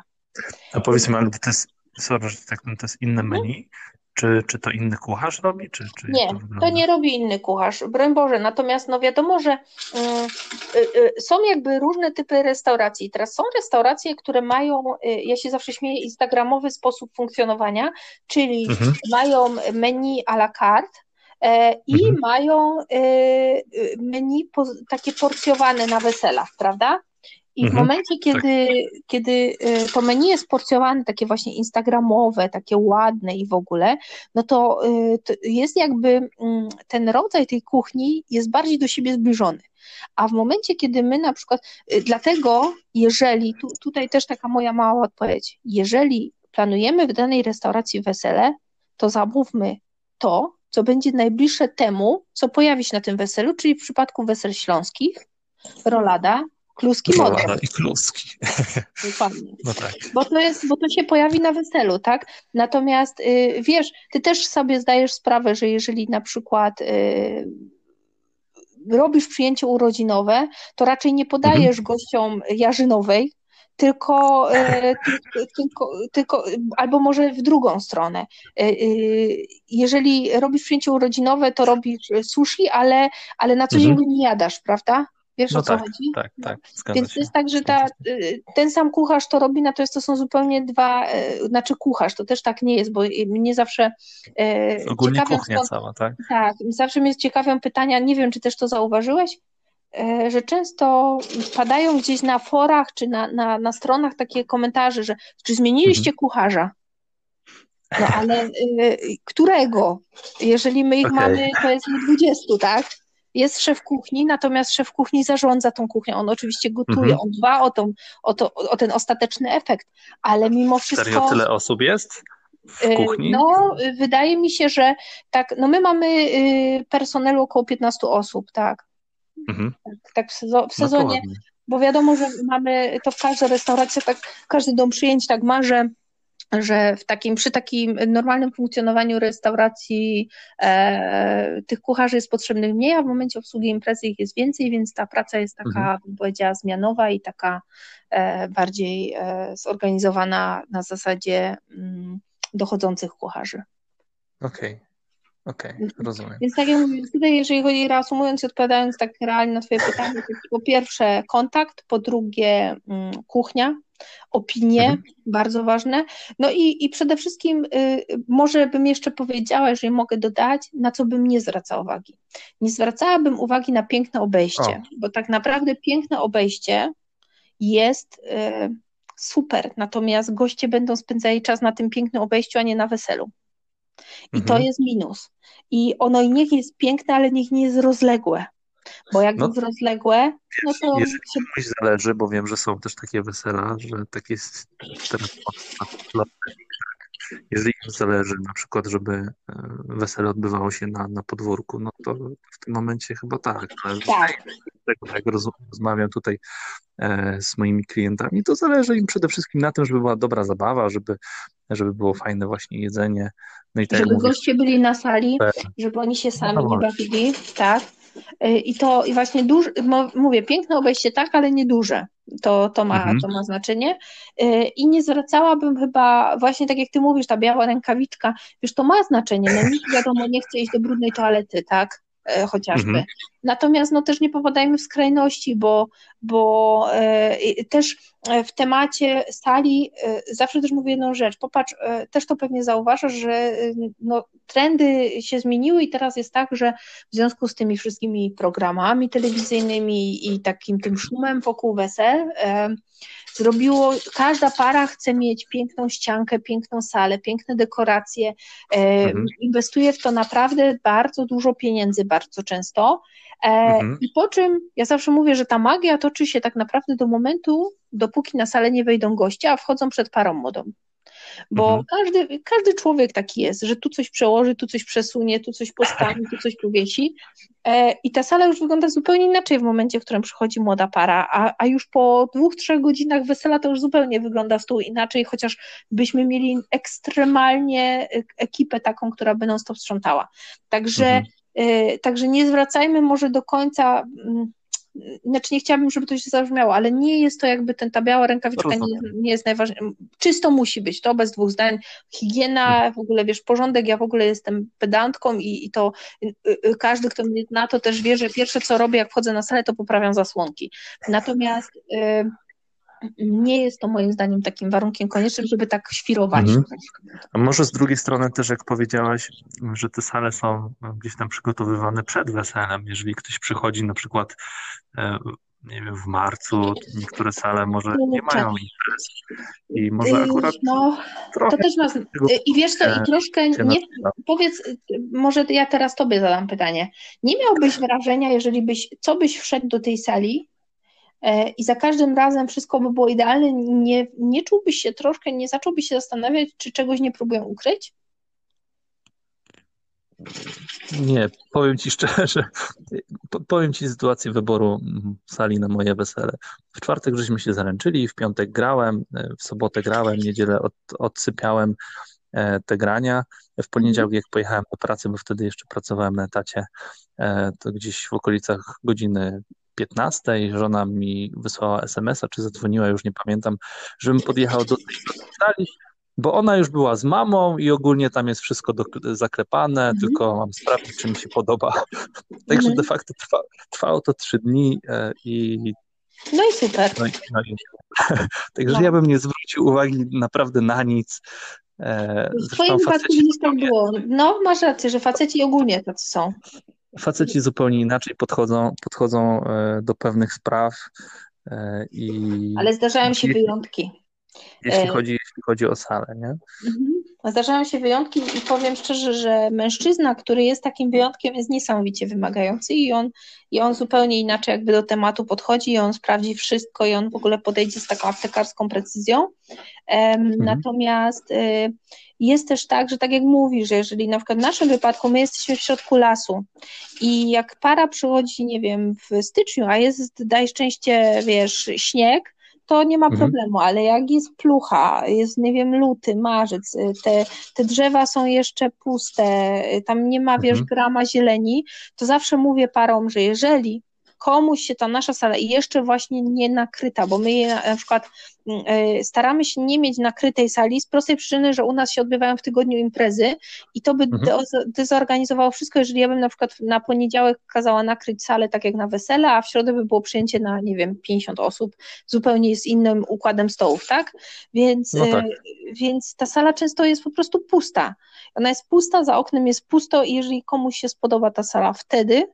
A powiedz mi, ale to jest, sorry, że tak, to jest inne mhm. menu? Czy, czy to inny kucharz robi? Czy, czy nie, to, to, nie robi inny kucharz, broń Boże. Natomiast no wiadomo, że y, y, y, są jakby różne typy restauracji. Teraz są restauracje, które mają, y, ja się zawsze śmieję, instagramowy sposób funkcjonowania, czyli mhm. mają menu à la carte, i mhm. mają e, menu takie porcjowane na weselach, prawda? I w mhm. momencie, kiedy, tak. kiedy e, to menu jest porcjowane, takie właśnie instagramowe, takie ładne i w ogóle, no to, to jest jakby mm, ten rodzaj tej kuchni jest bardziej do siebie zbliżony. A w momencie, kiedy my na przykład, dlatego jeżeli, tu, tutaj też taka moja mała odpowiedź, jeżeli planujemy w danej restauracji wesele, to zamówmy to, co będzie najbliższe temu, co pojawi się na tym weselu, czyli w przypadku wesel śląskich, rolada, kluski model. Rolada i kluski. Dokładnie. No tak. Bo to jest, bo to się pojawi na weselu, tak? Natomiast y, wiesz, ty też sobie zdajesz sprawę, że jeżeli na przykład y, robisz przyjęcie urodzinowe, to raczej nie podajesz mhm. gościom jarzynowej, tylko, e, tylko, tylko, albo może w drugą stronę. E, e, jeżeli robisz przyjęcie urodzinowe, to robisz sushi, ale, ale na co dzień mhm. nie jadasz, prawda? Wiesz no o co tak, chodzi? Tak, tak. Więc się. to jest tak, że ta, ten sam kucharz to robi, natomiast to są zupełnie dwa, znaczy kucharz, to też tak nie jest, bo mnie zawsze Ogólnie kuchnia skąd, cała, tak? Tak, zawsze mnie ciekawią pytania, nie wiem, czy też to zauważyłeś, że często padają gdzieś na forach czy na, na, na stronach takie komentarze, że czy zmieniliście mhm. kucharza? No ale y, którego? Jeżeli my ich okay. mamy, to jest ich 20, tak? Jest szef kuchni, natomiast szef kuchni zarządza tą kuchnią. On oczywiście gotuje, mhm. on dba o, tą, o, to, o ten ostateczny efekt, ale mimo wszystko. Serio tyle osób jest? W y, kuchni? No, wydaje mi się, że tak. No, my mamy y, personelu około 15 osób, tak. Mhm. Tak, w, sezo- w sezonie, no bo wiadomo, że mamy to w każdej restauracji, tak każdy dom przyjęć tak ma, że że w takim, przy takim normalnym funkcjonowaniu restauracji e, tych kucharzy jest potrzebnych mniej, a w momencie obsługi imprezy ich jest więcej, więc ta praca jest taka, mhm. bym powiedziała, zmianowa i taka e, bardziej e, zorganizowana na zasadzie mm, dochodzących kucharzy. Okej. Okay. Okej, okay, rozumiem. Więc tak jak mówię, tutaj jeżeli chodzi reasumując i odpowiadając tak realnie na twoje pytanie, to po pierwsze kontakt, po drugie mm, kuchnia, opinie, mhm. bardzo ważne. No i, i przede wszystkim y, może bym jeszcze powiedziała, jeżeli mogę dodać, na co bym nie zwracała uwagi. Nie zwracałabym uwagi na piękne obejście, o. bo tak naprawdę piękne obejście jest y, super, natomiast goście będą spędzali czas na tym pięknym obejściu, a nie na weselu. I mhm. to jest minus. I ono niech jest piękne, ale niech nie jest rozległe. Bo jak no, jest rozległe, no to. Jeżeli komuś zależy, bo wiem, że są też takie wesela, że tak jest teraz jeżeli im zależy na przykład, żeby e, wesele odbywało się na, na podwórku, no to w tym momencie chyba tak. Ale tak. Tego, jak rozmawiam tutaj e, z moimi klientami, to zależy im przede wszystkim na tym, żeby była dobra zabawa, żeby, żeby było fajne właśnie jedzenie. No i tak żeby mówię, goście byli na sali, żeby oni się sami no, nie bawili, tak? E, I to i właśnie duże, mówię, piękne obejście tak, ale nie duże. To, to, ma, mhm. to ma znaczenie. E, I nie zwracałabym chyba, właśnie tak jak ty mówisz, ta biała rękawiczka, już to ma znaczenie. No nikt wiadomo nie chce iść do brudnej toalety, tak? E, chociażby. Mhm. Natomiast no, też nie popadajmy w skrajności, bo, bo e, też w temacie sali e, zawsze też mówię jedną rzecz. Popatrz, e, też to pewnie zauważasz, że e, no, trendy się zmieniły i teraz jest tak, że w związku z tymi wszystkimi programami telewizyjnymi i takim tym szumem wokół wesel, e, zrobiło, każda para chce mieć piękną ściankę, piękną salę, piękne dekoracje, e, mhm. inwestuje w to naprawdę bardzo dużo pieniędzy bardzo często. E, mhm. I po czym ja zawsze mówię, że ta magia toczy się tak naprawdę do momentu, dopóki na salę nie wejdą goście, a wchodzą przed parą młodą. Bo mhm. każdy, każdy człowiek taki jest, że tu coś przełoży, tu coś przesunie, tu coś postawi, tu coś powiesi. E, I ta sala już wygląda zupełnie inaczej w momencie, w którym przychodzi młoda para, a, a już po dwóch, trzech godzinach wesela to już zupełnie wygląda stół inaczej, chociaż byśmy mieli ekstremalnie ekipę taką, która by non stop sprzątała. Także, mhm. E, także nie zwracajmy może do końca mm, znaczy nie chciałabym, żeby to się zabrzmiało, ale nie jest to jakby ten, ta biała rękawiczka nie, nie jest najważniejsza. Czysto musi być, to bez dwóch zdań. Higiena, mhm. w ogóle wiesz, porządek, ja w ogóle jestem pedantką i, i to y, y, każdy, kto mnie na to też wie, że pierwsze co robię, jak wchodzę na salę, to poprawiam zasłonki. Natomiast y, nie jest to moim zdaniem takim warunkiem koniecznym, żeby tak świrować. Mhm. A może z drugiej strony też, jak powiedziałaś, że te sale są gdzieś tam przygotowywane przed weselem. Jeżeli ktoś przychodzi na przykład e, nie wiem, w marcu, niektóre sale może nie mają imprez i może yy, akurat no, to też ma, i wiesz co, i troszkę nie, powiedz, może ja teraz tobie zadam pytanie, nie miałbyś wrażenia, jeżeli byś, co byś wszedł do tej sali E, i za każdym razem wszystko by było idealne, nie, nie czułbyś się troszkę, nie zacząłbyś się zastanawiać, czy czegoś nie próbują ukryć? Nie, powiem Ci szczerze, powiem Ci sytuację wyboru sali na moje wesele. W czwartek żeśmy się zaręczyli, w piątek grałem, e, w sobotę grałem, w niedzielę od, odsypiałem e, te grania. W poniedziałek jak pojechałem do pracy, bo wtedy jeszcze pracowałem na etacie, to gdzieś w okolicach godziny 15 żona mi wysłała SMS-a, czy zadzwoniła, już nie pamiętam, żebym podjechał do tej sali, bo ona już była z mamą i ogólnie tam jest wszystko do, zaklepane, mhm. tylko mam sprawdzić, czy mi się podoba. Także mhm. de facto trwa, trwało to trzy dni e, i no i super. No i, no i, także no. ja bym nie zwrócił uwagi naprawdę na nic. E, w twoim wypadku tak było. No, masz rację, że faceci ogólnie tacy są faceci zupełnie inaczej podchodzą, podchodzą e, do pewnych spraw e, i... Ale zdarzają się wyjątki. Jeśli e, chodzi, jeśli chodzi o salę, nie? Mhm. Zdarzają się wyjątki i powiem szczerze, że mężczyzna, który jest takim wyjątkiem, jest niesamowicie wymagający i on, i on zupełnie inaczej jakby do tematu podchodzi i on sprawdzi wszystko i on w ogóle podejdzie z taką aptekarską precyzją. Mhm. Natomiast y, jest też tak, że tak jak mówisz, że jeżeli na przykład w naszym wypadku my jesteśmy w środku lasu i jak para przychodzi, nie wiem, w styczniu, a jest, daj szczęście, wiesz, śnieg, to nie ma mhm. problemu, ale jak jest plucha, jest, nie wiem, luty, marzec, y, te, te drzewa są jeszcze puste, y, tam nie ma, wiesz, mhm. grama zieleni, to zawsze mówię parom, że jeżeli komuś się ta nasza sala i jeszcze właśnie nie nakryta, bo my je na, przykład y, staramy się nie mieć nakrytej sali z prostej przyczyny, że u nas się odbywają w tygodniu imprezy i to by mhm. dezorganizowało wszystko, jeżeli ja bym na przykład na poniedziałek kazała nakryć salę tak jak na wesele, a w środę by było przyjęcie na, nie wiem, 50 osób, zupełnie z innym układem stołów, tak? Więc, no tak. Y, więc ta sala często jest po prostu pusta. Ona jest pusta, za oknem jest pusto i jeżeli komuś się spodoba ta sala wtedy,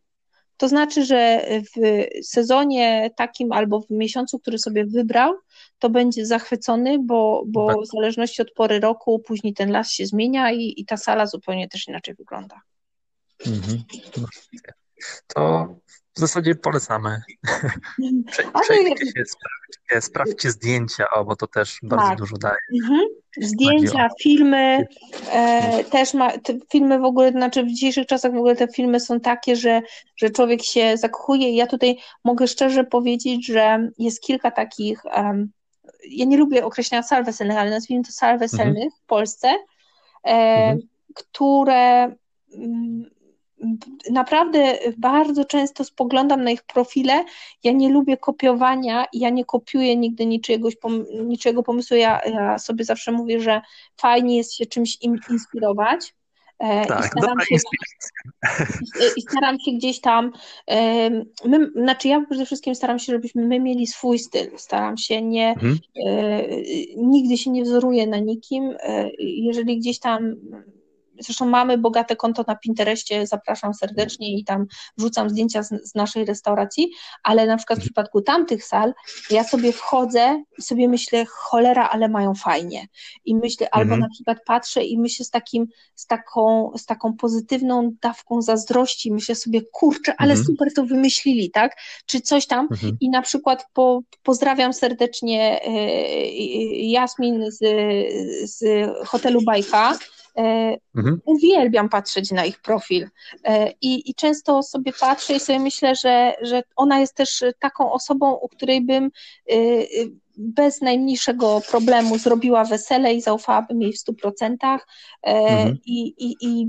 to znaczy, że w sezonie takim albo w miesiącu, który sobie wybrał, to będzie zachwycony, bo, bo tak. w zależności od pory roku później ten las się zmienia i, i ta sala zupełnie też inaczej wygląda. Mhm. To w zasadzie polecamy. Przejdźcie się, sprawdźcie, sprawdźcie zdjęcia, o, bo to też bardzo tak. dużo daje. Mhm. Zdjęcia, filmy, e, też ma, filmy w ogóle, znaczy w dzisiejszych czasach w ogóle te filmy są takie, że, że człowiek się zakochuje ja tutaj mogę szczerze powiedzieć, że jest kilka takich, um, ja nie lubię określenia sal weselnych, ale nazwijmy to sal weselnych mhm. w Polsce, e, mhm. które mm, naprawdę bardzo często spoglądam na ich profile. Ja nie lubię kopiowania, ja nie kopiuję nigdy niczyjegoś, niczego pomysłu. Ja, ja sobie zawsze mówię, że fajnie jest się czymś im inspirować. E, tak, I staram, się, I staram się gdzieś tam, my, znaczy ja przede wszystkim staram się, żebyśmy my mieli swój styl, staram się nie, mhm. E, nigdy się nie wzoruję na nikim, e, jeżeli gdzieś tam Zresztą mamy bogate konto na Pinterestie, zapraszam serdecznie i tam wrzucam zdjęcia z, z, naszej restauracji, ale na przykład w przypadku tamtych sal ja sobie wchodzę i sobie myślę, cholera, ale mają fajnie. I myślę, mhm. albo na przykład patrzę i myślę z takim, z taką, z taką pozytywną dawką zazdrości, myślę sobie, kurczę, ale mhm. super to wymyślili, tak? Czy coś tam mhm. i na przykład po, pozdrawiam serdecznie y, Jasmin z, z hotelu Bajka, E, mhm. Uwielbiam patrzeć na ich profil e, I, i często sobie patrzę i sobie myślę, że, że ona jest też taką osobą, u której bym e, bez najmniejszego problemu zrobiła wesele i zaufałabym jej w stu procentach mhm. I, i, i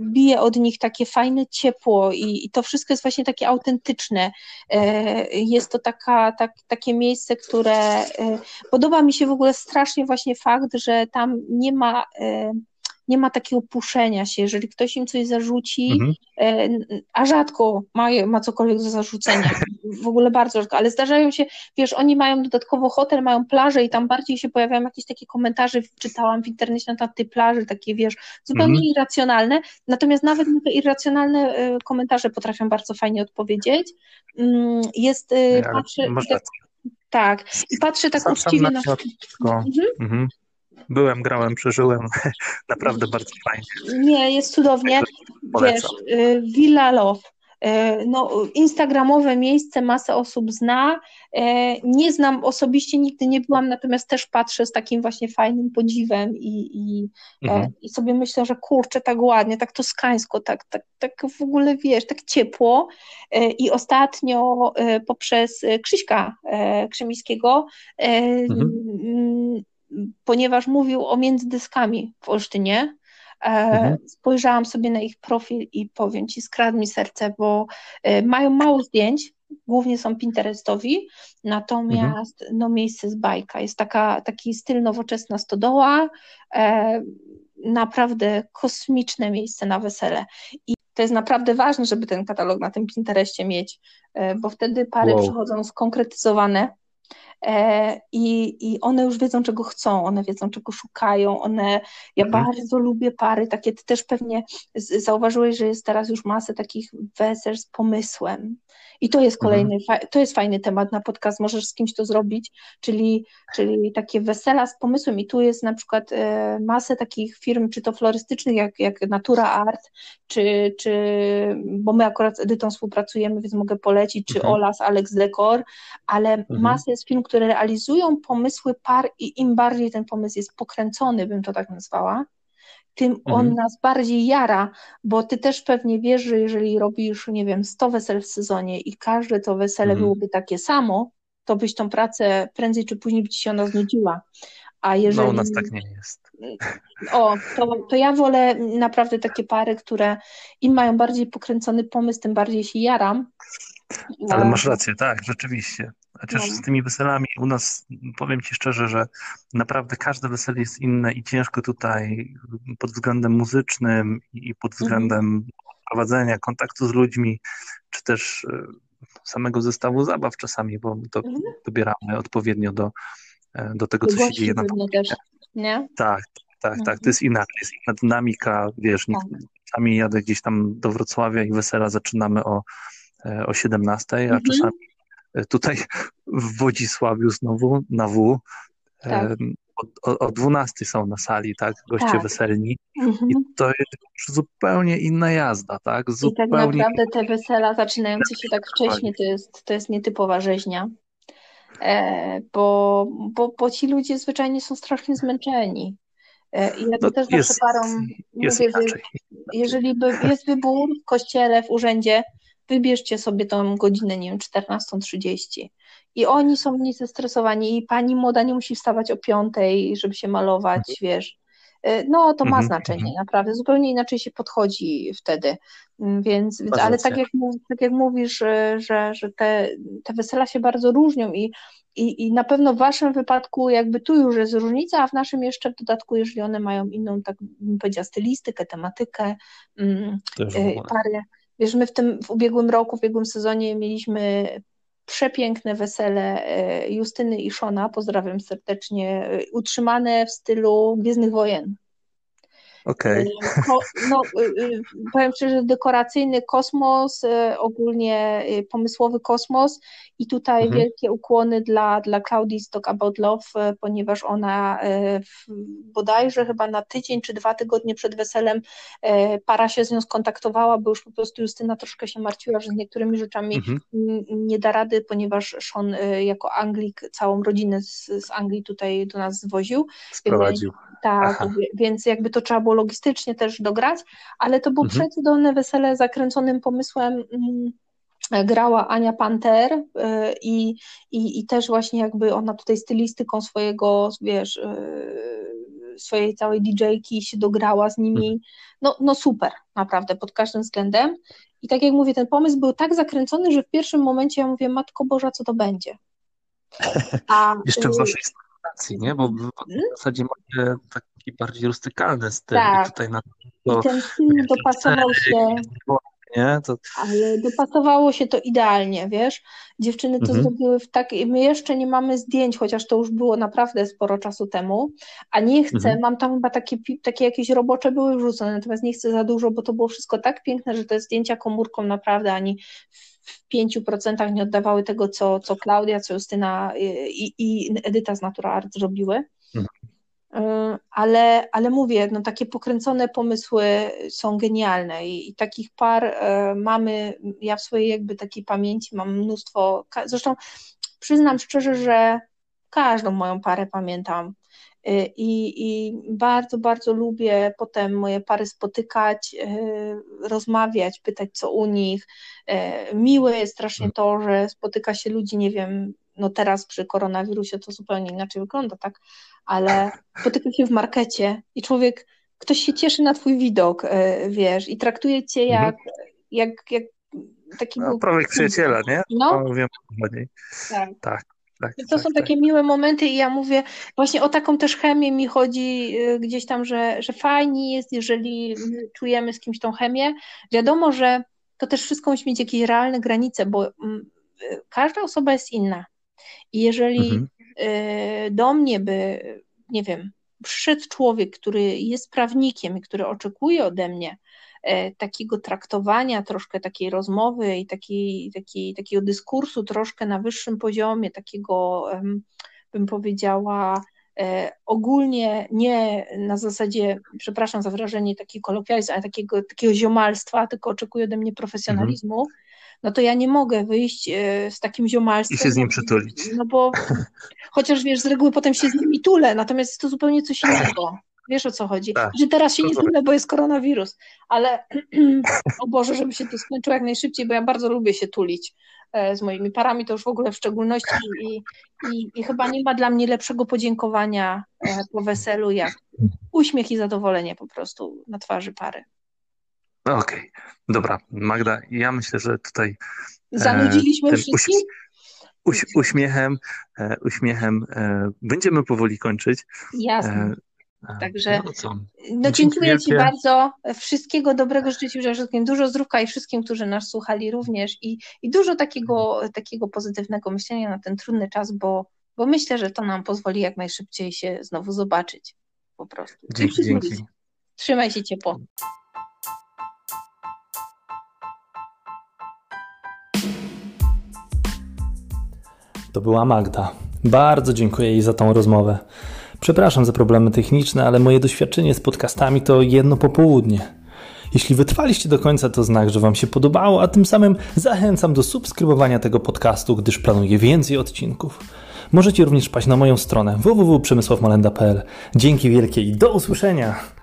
bije od nich takie fajne ciepło i, i, to wszystko jest właśnie takie autentyczne. Jest to taka, tak, takie miejsce, które podoba mi się w ogóle strasznie właśnie fakt, że tam nie ma nie ma takiego puszenia się, jeżeli ktoś im coś zarzuci, mhm. E, a rzadko ma, ma cokolwiek do zarzucenia, w ogóle bardzo rzadko, ale zdarzają się, wiesz, oni mają dodatkowo hotel, mają plażę i tam bardziej się pojawiają jakieś takie komentarze, czytałam w internecie na temat tej plaży, takie, wiesz, zupełnie mhm. irracjonalne, natomiast nawet na te irracjonalne e, komentarze potrafią bardzo fajnie odpowiedzieć. Mm, jest, e, patrzę, tak, i patrzę tak uczciwie na... Mhm. Mhm. Byłem, grałem, przeżyłem. Naprawdę bardzo fajnie. Nie, jest cudownie. Wiesz, y, Villa Love. Y, no, instagramowe miejsce masę osób zna. Y, nie znam osobiście, nigdy nie byłam, natomiast też patrzę z takim właśnie fajnym podziwem i, i, mhm. i sobie myślę, że kurczę, tak ładnie, tak toskańsko, tak, tak, tak w ogóle wiesz, tak ciepło. I ostatnio poprzez Krzyśka Krzemińskiego mhm ponieważ mówił o międzydyskami w Olsztynie, e, mhm. spojrzałam sobie na ich profil i powiem Ci, skradł mi serce, bo e, mają mało zdjęć, głównie są Pinterestowi, natomiast mhm. no, miejsce z bajka, jest taka, taki styl nowoczesna stodoła, e, naprawdę kosmiczne miejsce na wesele i to jest naprawdę ważne, żeby ten katalog na tym Pinterestie mieć, e, bo wtedy pary wow. przychodzą skonkretyzowane, i, i one już wiedzą, czego chcą, one wiedzą, czego szukają, one, ja mhm. bardzo lubię pary, takie ty też pewnie zauważyłeś, że jest teraz już masę takich wesel z pomysłem i to jest kolejny, mhm. to jest fajny temat na podcast, możesz z kimś to zrobić, czyli, czyli takie wesela z pomysłem i tu jest na przykład e, masę takich firm, czy to florystycznych, jak, jak Natura Art, czy, czy, bo my akurat z Edytą współpracujemy, więc mogę polecić, czy mhm. Olas, Alex Decor, ale mhm. masę jest firm, które realizują pomysły par i im bardziej ten pomysł jest pokręcony, bym to tak nazwała, tym on mhm. nas bardziej jara, bo ty też pewnie wiesz, że jeżeli robisz, nie wiem, 100 wesel w sezonie i każde to wesele mhm. byłoby takie samo, to byś tą pracę prędzej czy później by ci się ona znudziła. A jeżeli... No u nas tak nie jest. O, to, to ja wolę naprawdę takie pary, które im mają bardziej pokręcony pomysł, tym bardziej się jaram. Ale masz rację, tak, rzeczywiście. Chociaż no. z tymi weselami u nas, powiem Ci szczerze, że naprawdę każde wesele jest inne i ciężko tutaj pod względem muzycznym i pod mhm. względem mhm. prowadzenia kontaktu z ludźmi, czy też e, samego zestawu zabaw czasami, bo to mhm. dobieramy odpowiednio do, e, do tego, co się dzieje na też, nie? Tak, tak, mhm. tak. To jest inaczej, jest inna dynamika, wiesz, tak. czasami jadę gdzieś tam do Wrocławia i wesela zaczynamy o, e, o 17, a mhm. czasami tutaj w Wodzisławiu znowu na W tak. o, o 12 są na sali, tak, goście tak. weselni mhm. i to jest zupełnie inna jazda, tak, zupełnie... I tak naprawdę te wesela zaczynające się tak wcześnie to jest, to jest nietypowa rzeźnia, e, bo, bo, bo ci ludzie zwyczajnie są strasznie zmęczeni. E, I ja to no, też jest, zawsze parom mówię, że jeżeli jest wybór w kościele, w urzędzie, wybierzcie sobie tą godzinę, nie wiem, 14.30. I oni są mniej zestresowani i pani młoda nie musi wstawać o piątej, żeby się malować, mhm. wiesz. E, no, to ma mhm, znaczenie, mhm. naprawdę. Zupełnie inaczej się podchodzi wtedy. Mm, więc, więc ale tak jak, tak jak mówisz, że, że, że te, te wesela się bardzo różnią i, i, i na pewno w waszym wypadku jakby tu już jest różnica, a w naszym jeszcze w dodatku, jeżeli one mają inną, tak bym powiedziała, stylistykę, tematykę, mm, e, parę, Wiesz, my w tym w ubiegłym roku, w ubiegłym sezonie mieliśmy przepiękne wesele e, Justyny i Szona, pozdrawiam serdecznie, e, utrzymane w stylu Gwiezdnych Wojen. Okej. Okay. No, y, y, powiem szczerze, dekoracyjny kosmos, y, ogólnie pomysłowy kosmos i tutaj mhm. wielkie ukłony dla, dla Claudii Stock About Love, ponieważ ona bodajże chyba na tydzień czy dwa tygodnie przed weselem para się z nią skontaktowała, bo już po prostu Justyna troszkę się martwiła, że z niektórymi rzeczami mhm. nie da rady, ponieważ Sean jako Anglik całą rodzinę z, z Anglii tutaj do nas zwoził. Sprowadził. Tak, Aha. więc jakby to trzeba było logistycznie też dograć, ale to było mhm. przecudowne wesele zakręconym pomysłem. Mm, grała Ania Panter y, i, i, i też właśnie jakby ona tutaj stylistyką swojego, wiesz, y, swojej całej DJ-ki się dograła z nimi. Mhm. No, no super, naprawdę, pod każdym względem. I tak jak mówię, ten pomysł był tak zakręcony, że w pierwszym momencie ja mówię, Matko Boża, co to będzie? A, Jeszcze w y, stacji, nie? Bo w hmm? zasadzie macie taki bardziej rustykalny styl tak. i tutaj na to, I ten styl dopasował się nie? To... Ale dopasowało się to idealnie, wiesz? Dziewczyny to mhm. zrobiły w tak. My jeszcze nie mamy zdjęć, chociaż to już było naprawdę sporo czasu temu, a nie chcę, mhm. mam tam chyba takie, takie jakieś robocze były wrzucone, natomiast nie chcę za dużo, bo to było wszystko tak piękne, że te zdjęcia komórką naprawdę ani w pięciu procentach nie oddawały tego, co, co Klaudia, co Justyna i, i Edyta z Natura Art zrobiły. Mhm. E, ale, ale mówię, no takie pokręcone pomysły są genialne i, i, takich par e, mamy, ja w swojej jakby takiej pamięci mam mnóstwo, zresztą przyznam szczerze, że każdą moją parę pamiętam i, i bardzo, bardzo lubię potem moje pary spotykać, rozmawiać, pytać co u nich. Miłe jest strasznie mm. to, że spotyka się ludzi, nie wiem, no teraz przy koronawirusie to zupełnie inaczej wygląda, tak, ale spotyka się w markecie i człowiek, ktoś się cieszy na twój widok, wiesz, i traktuje cię mhm. jak, mhm. jak, jak takiego... No, prawie przyjaciela, nie? No wiem, tak. tak. Tak, to tak, są tak. takie miłe momenty i ja mówię, właśnie o taką też chemię mi chodzi e, gdzieś tam, że, że fajnie jest, jeżeli czujemy z kimś tą chemię. Wiadomo, że to też wszystko musi mieć jakieś realne granice, bo mm, e, każda osoba jest inna. I jeżeli mhm. Y, do mnie by, nie wiem, przyszedł człowiek, który jest prawnikiem i który oczekuje ode mnie takiego traktowania, troszkę takiej rozmowy i takiej, takiej, takiego dyskursu troszkę na wyższym poziomie, takiego bym powiedziała e, ogólnie nie na zasadzie, przepraszam za wrażenie taki kolokwializm, ale takiego, takiego ziomalstwa, tylko oczekuje ode mnie profesjonalizmu, mhm no to ja nie mogę wyjść e, z takim ziomalstwem. I się z nim przytulić. No bo chociaż wiesz, z reguły potem się z nimi tulę, natomiast jest to zupełnie coś innego. Wiesz o co chodzi? Tak. Że teraz się nie tulę, bo jest koronawirus, ale o Boże, żeby się to skończyło jak najszybciej, bo ja bardzo lubię się tulić e, z moimi parami, to już w ogóle w szczególności i, i, i chyba nie ma dla mnie lepszego podziękowania e, po weselu, jak uśmiech i zadowolenie po prostu na twarzy pary. Okej, okay. dobra. Magda, ja myślę, że tutaj Zanudziliśmy wszystkich? Uś, uśmiechem, e, uśmiechem e, będziemy powoli kończyć. Jasne. Także no, co? no dziękuję Ci bardzo. Wszystkiego dobrego życzę Ci wszystkim. Dużo zdrówka i wszystkim, którzy nas słuchali również i, i dużo takiego, takiego pozytywnego myślenia na ten trudny czas, bo, bo myślę, że to nam pozwoli jak najszybciej się znowu zobaczyć. Po prostu. Dzięki, dzięki. Trzymaj się ciepło. To była Magda. Bardzo dziękuję jej za tą rozmowę. Przepraszam za problemy techniczne, ale moje doświadczenie z podcastami to jedno popołudnie. Jeśli wytrwaliście do końca, to znak, że Wam się podobało, a tym samym zachęcam do subskrybowania tego podcastu, gdyż planuję więcej odcinków. Możecie również paść na moją stronę www.przemysławmalenda.pl. Dzięki wielkie i do usłyszenia!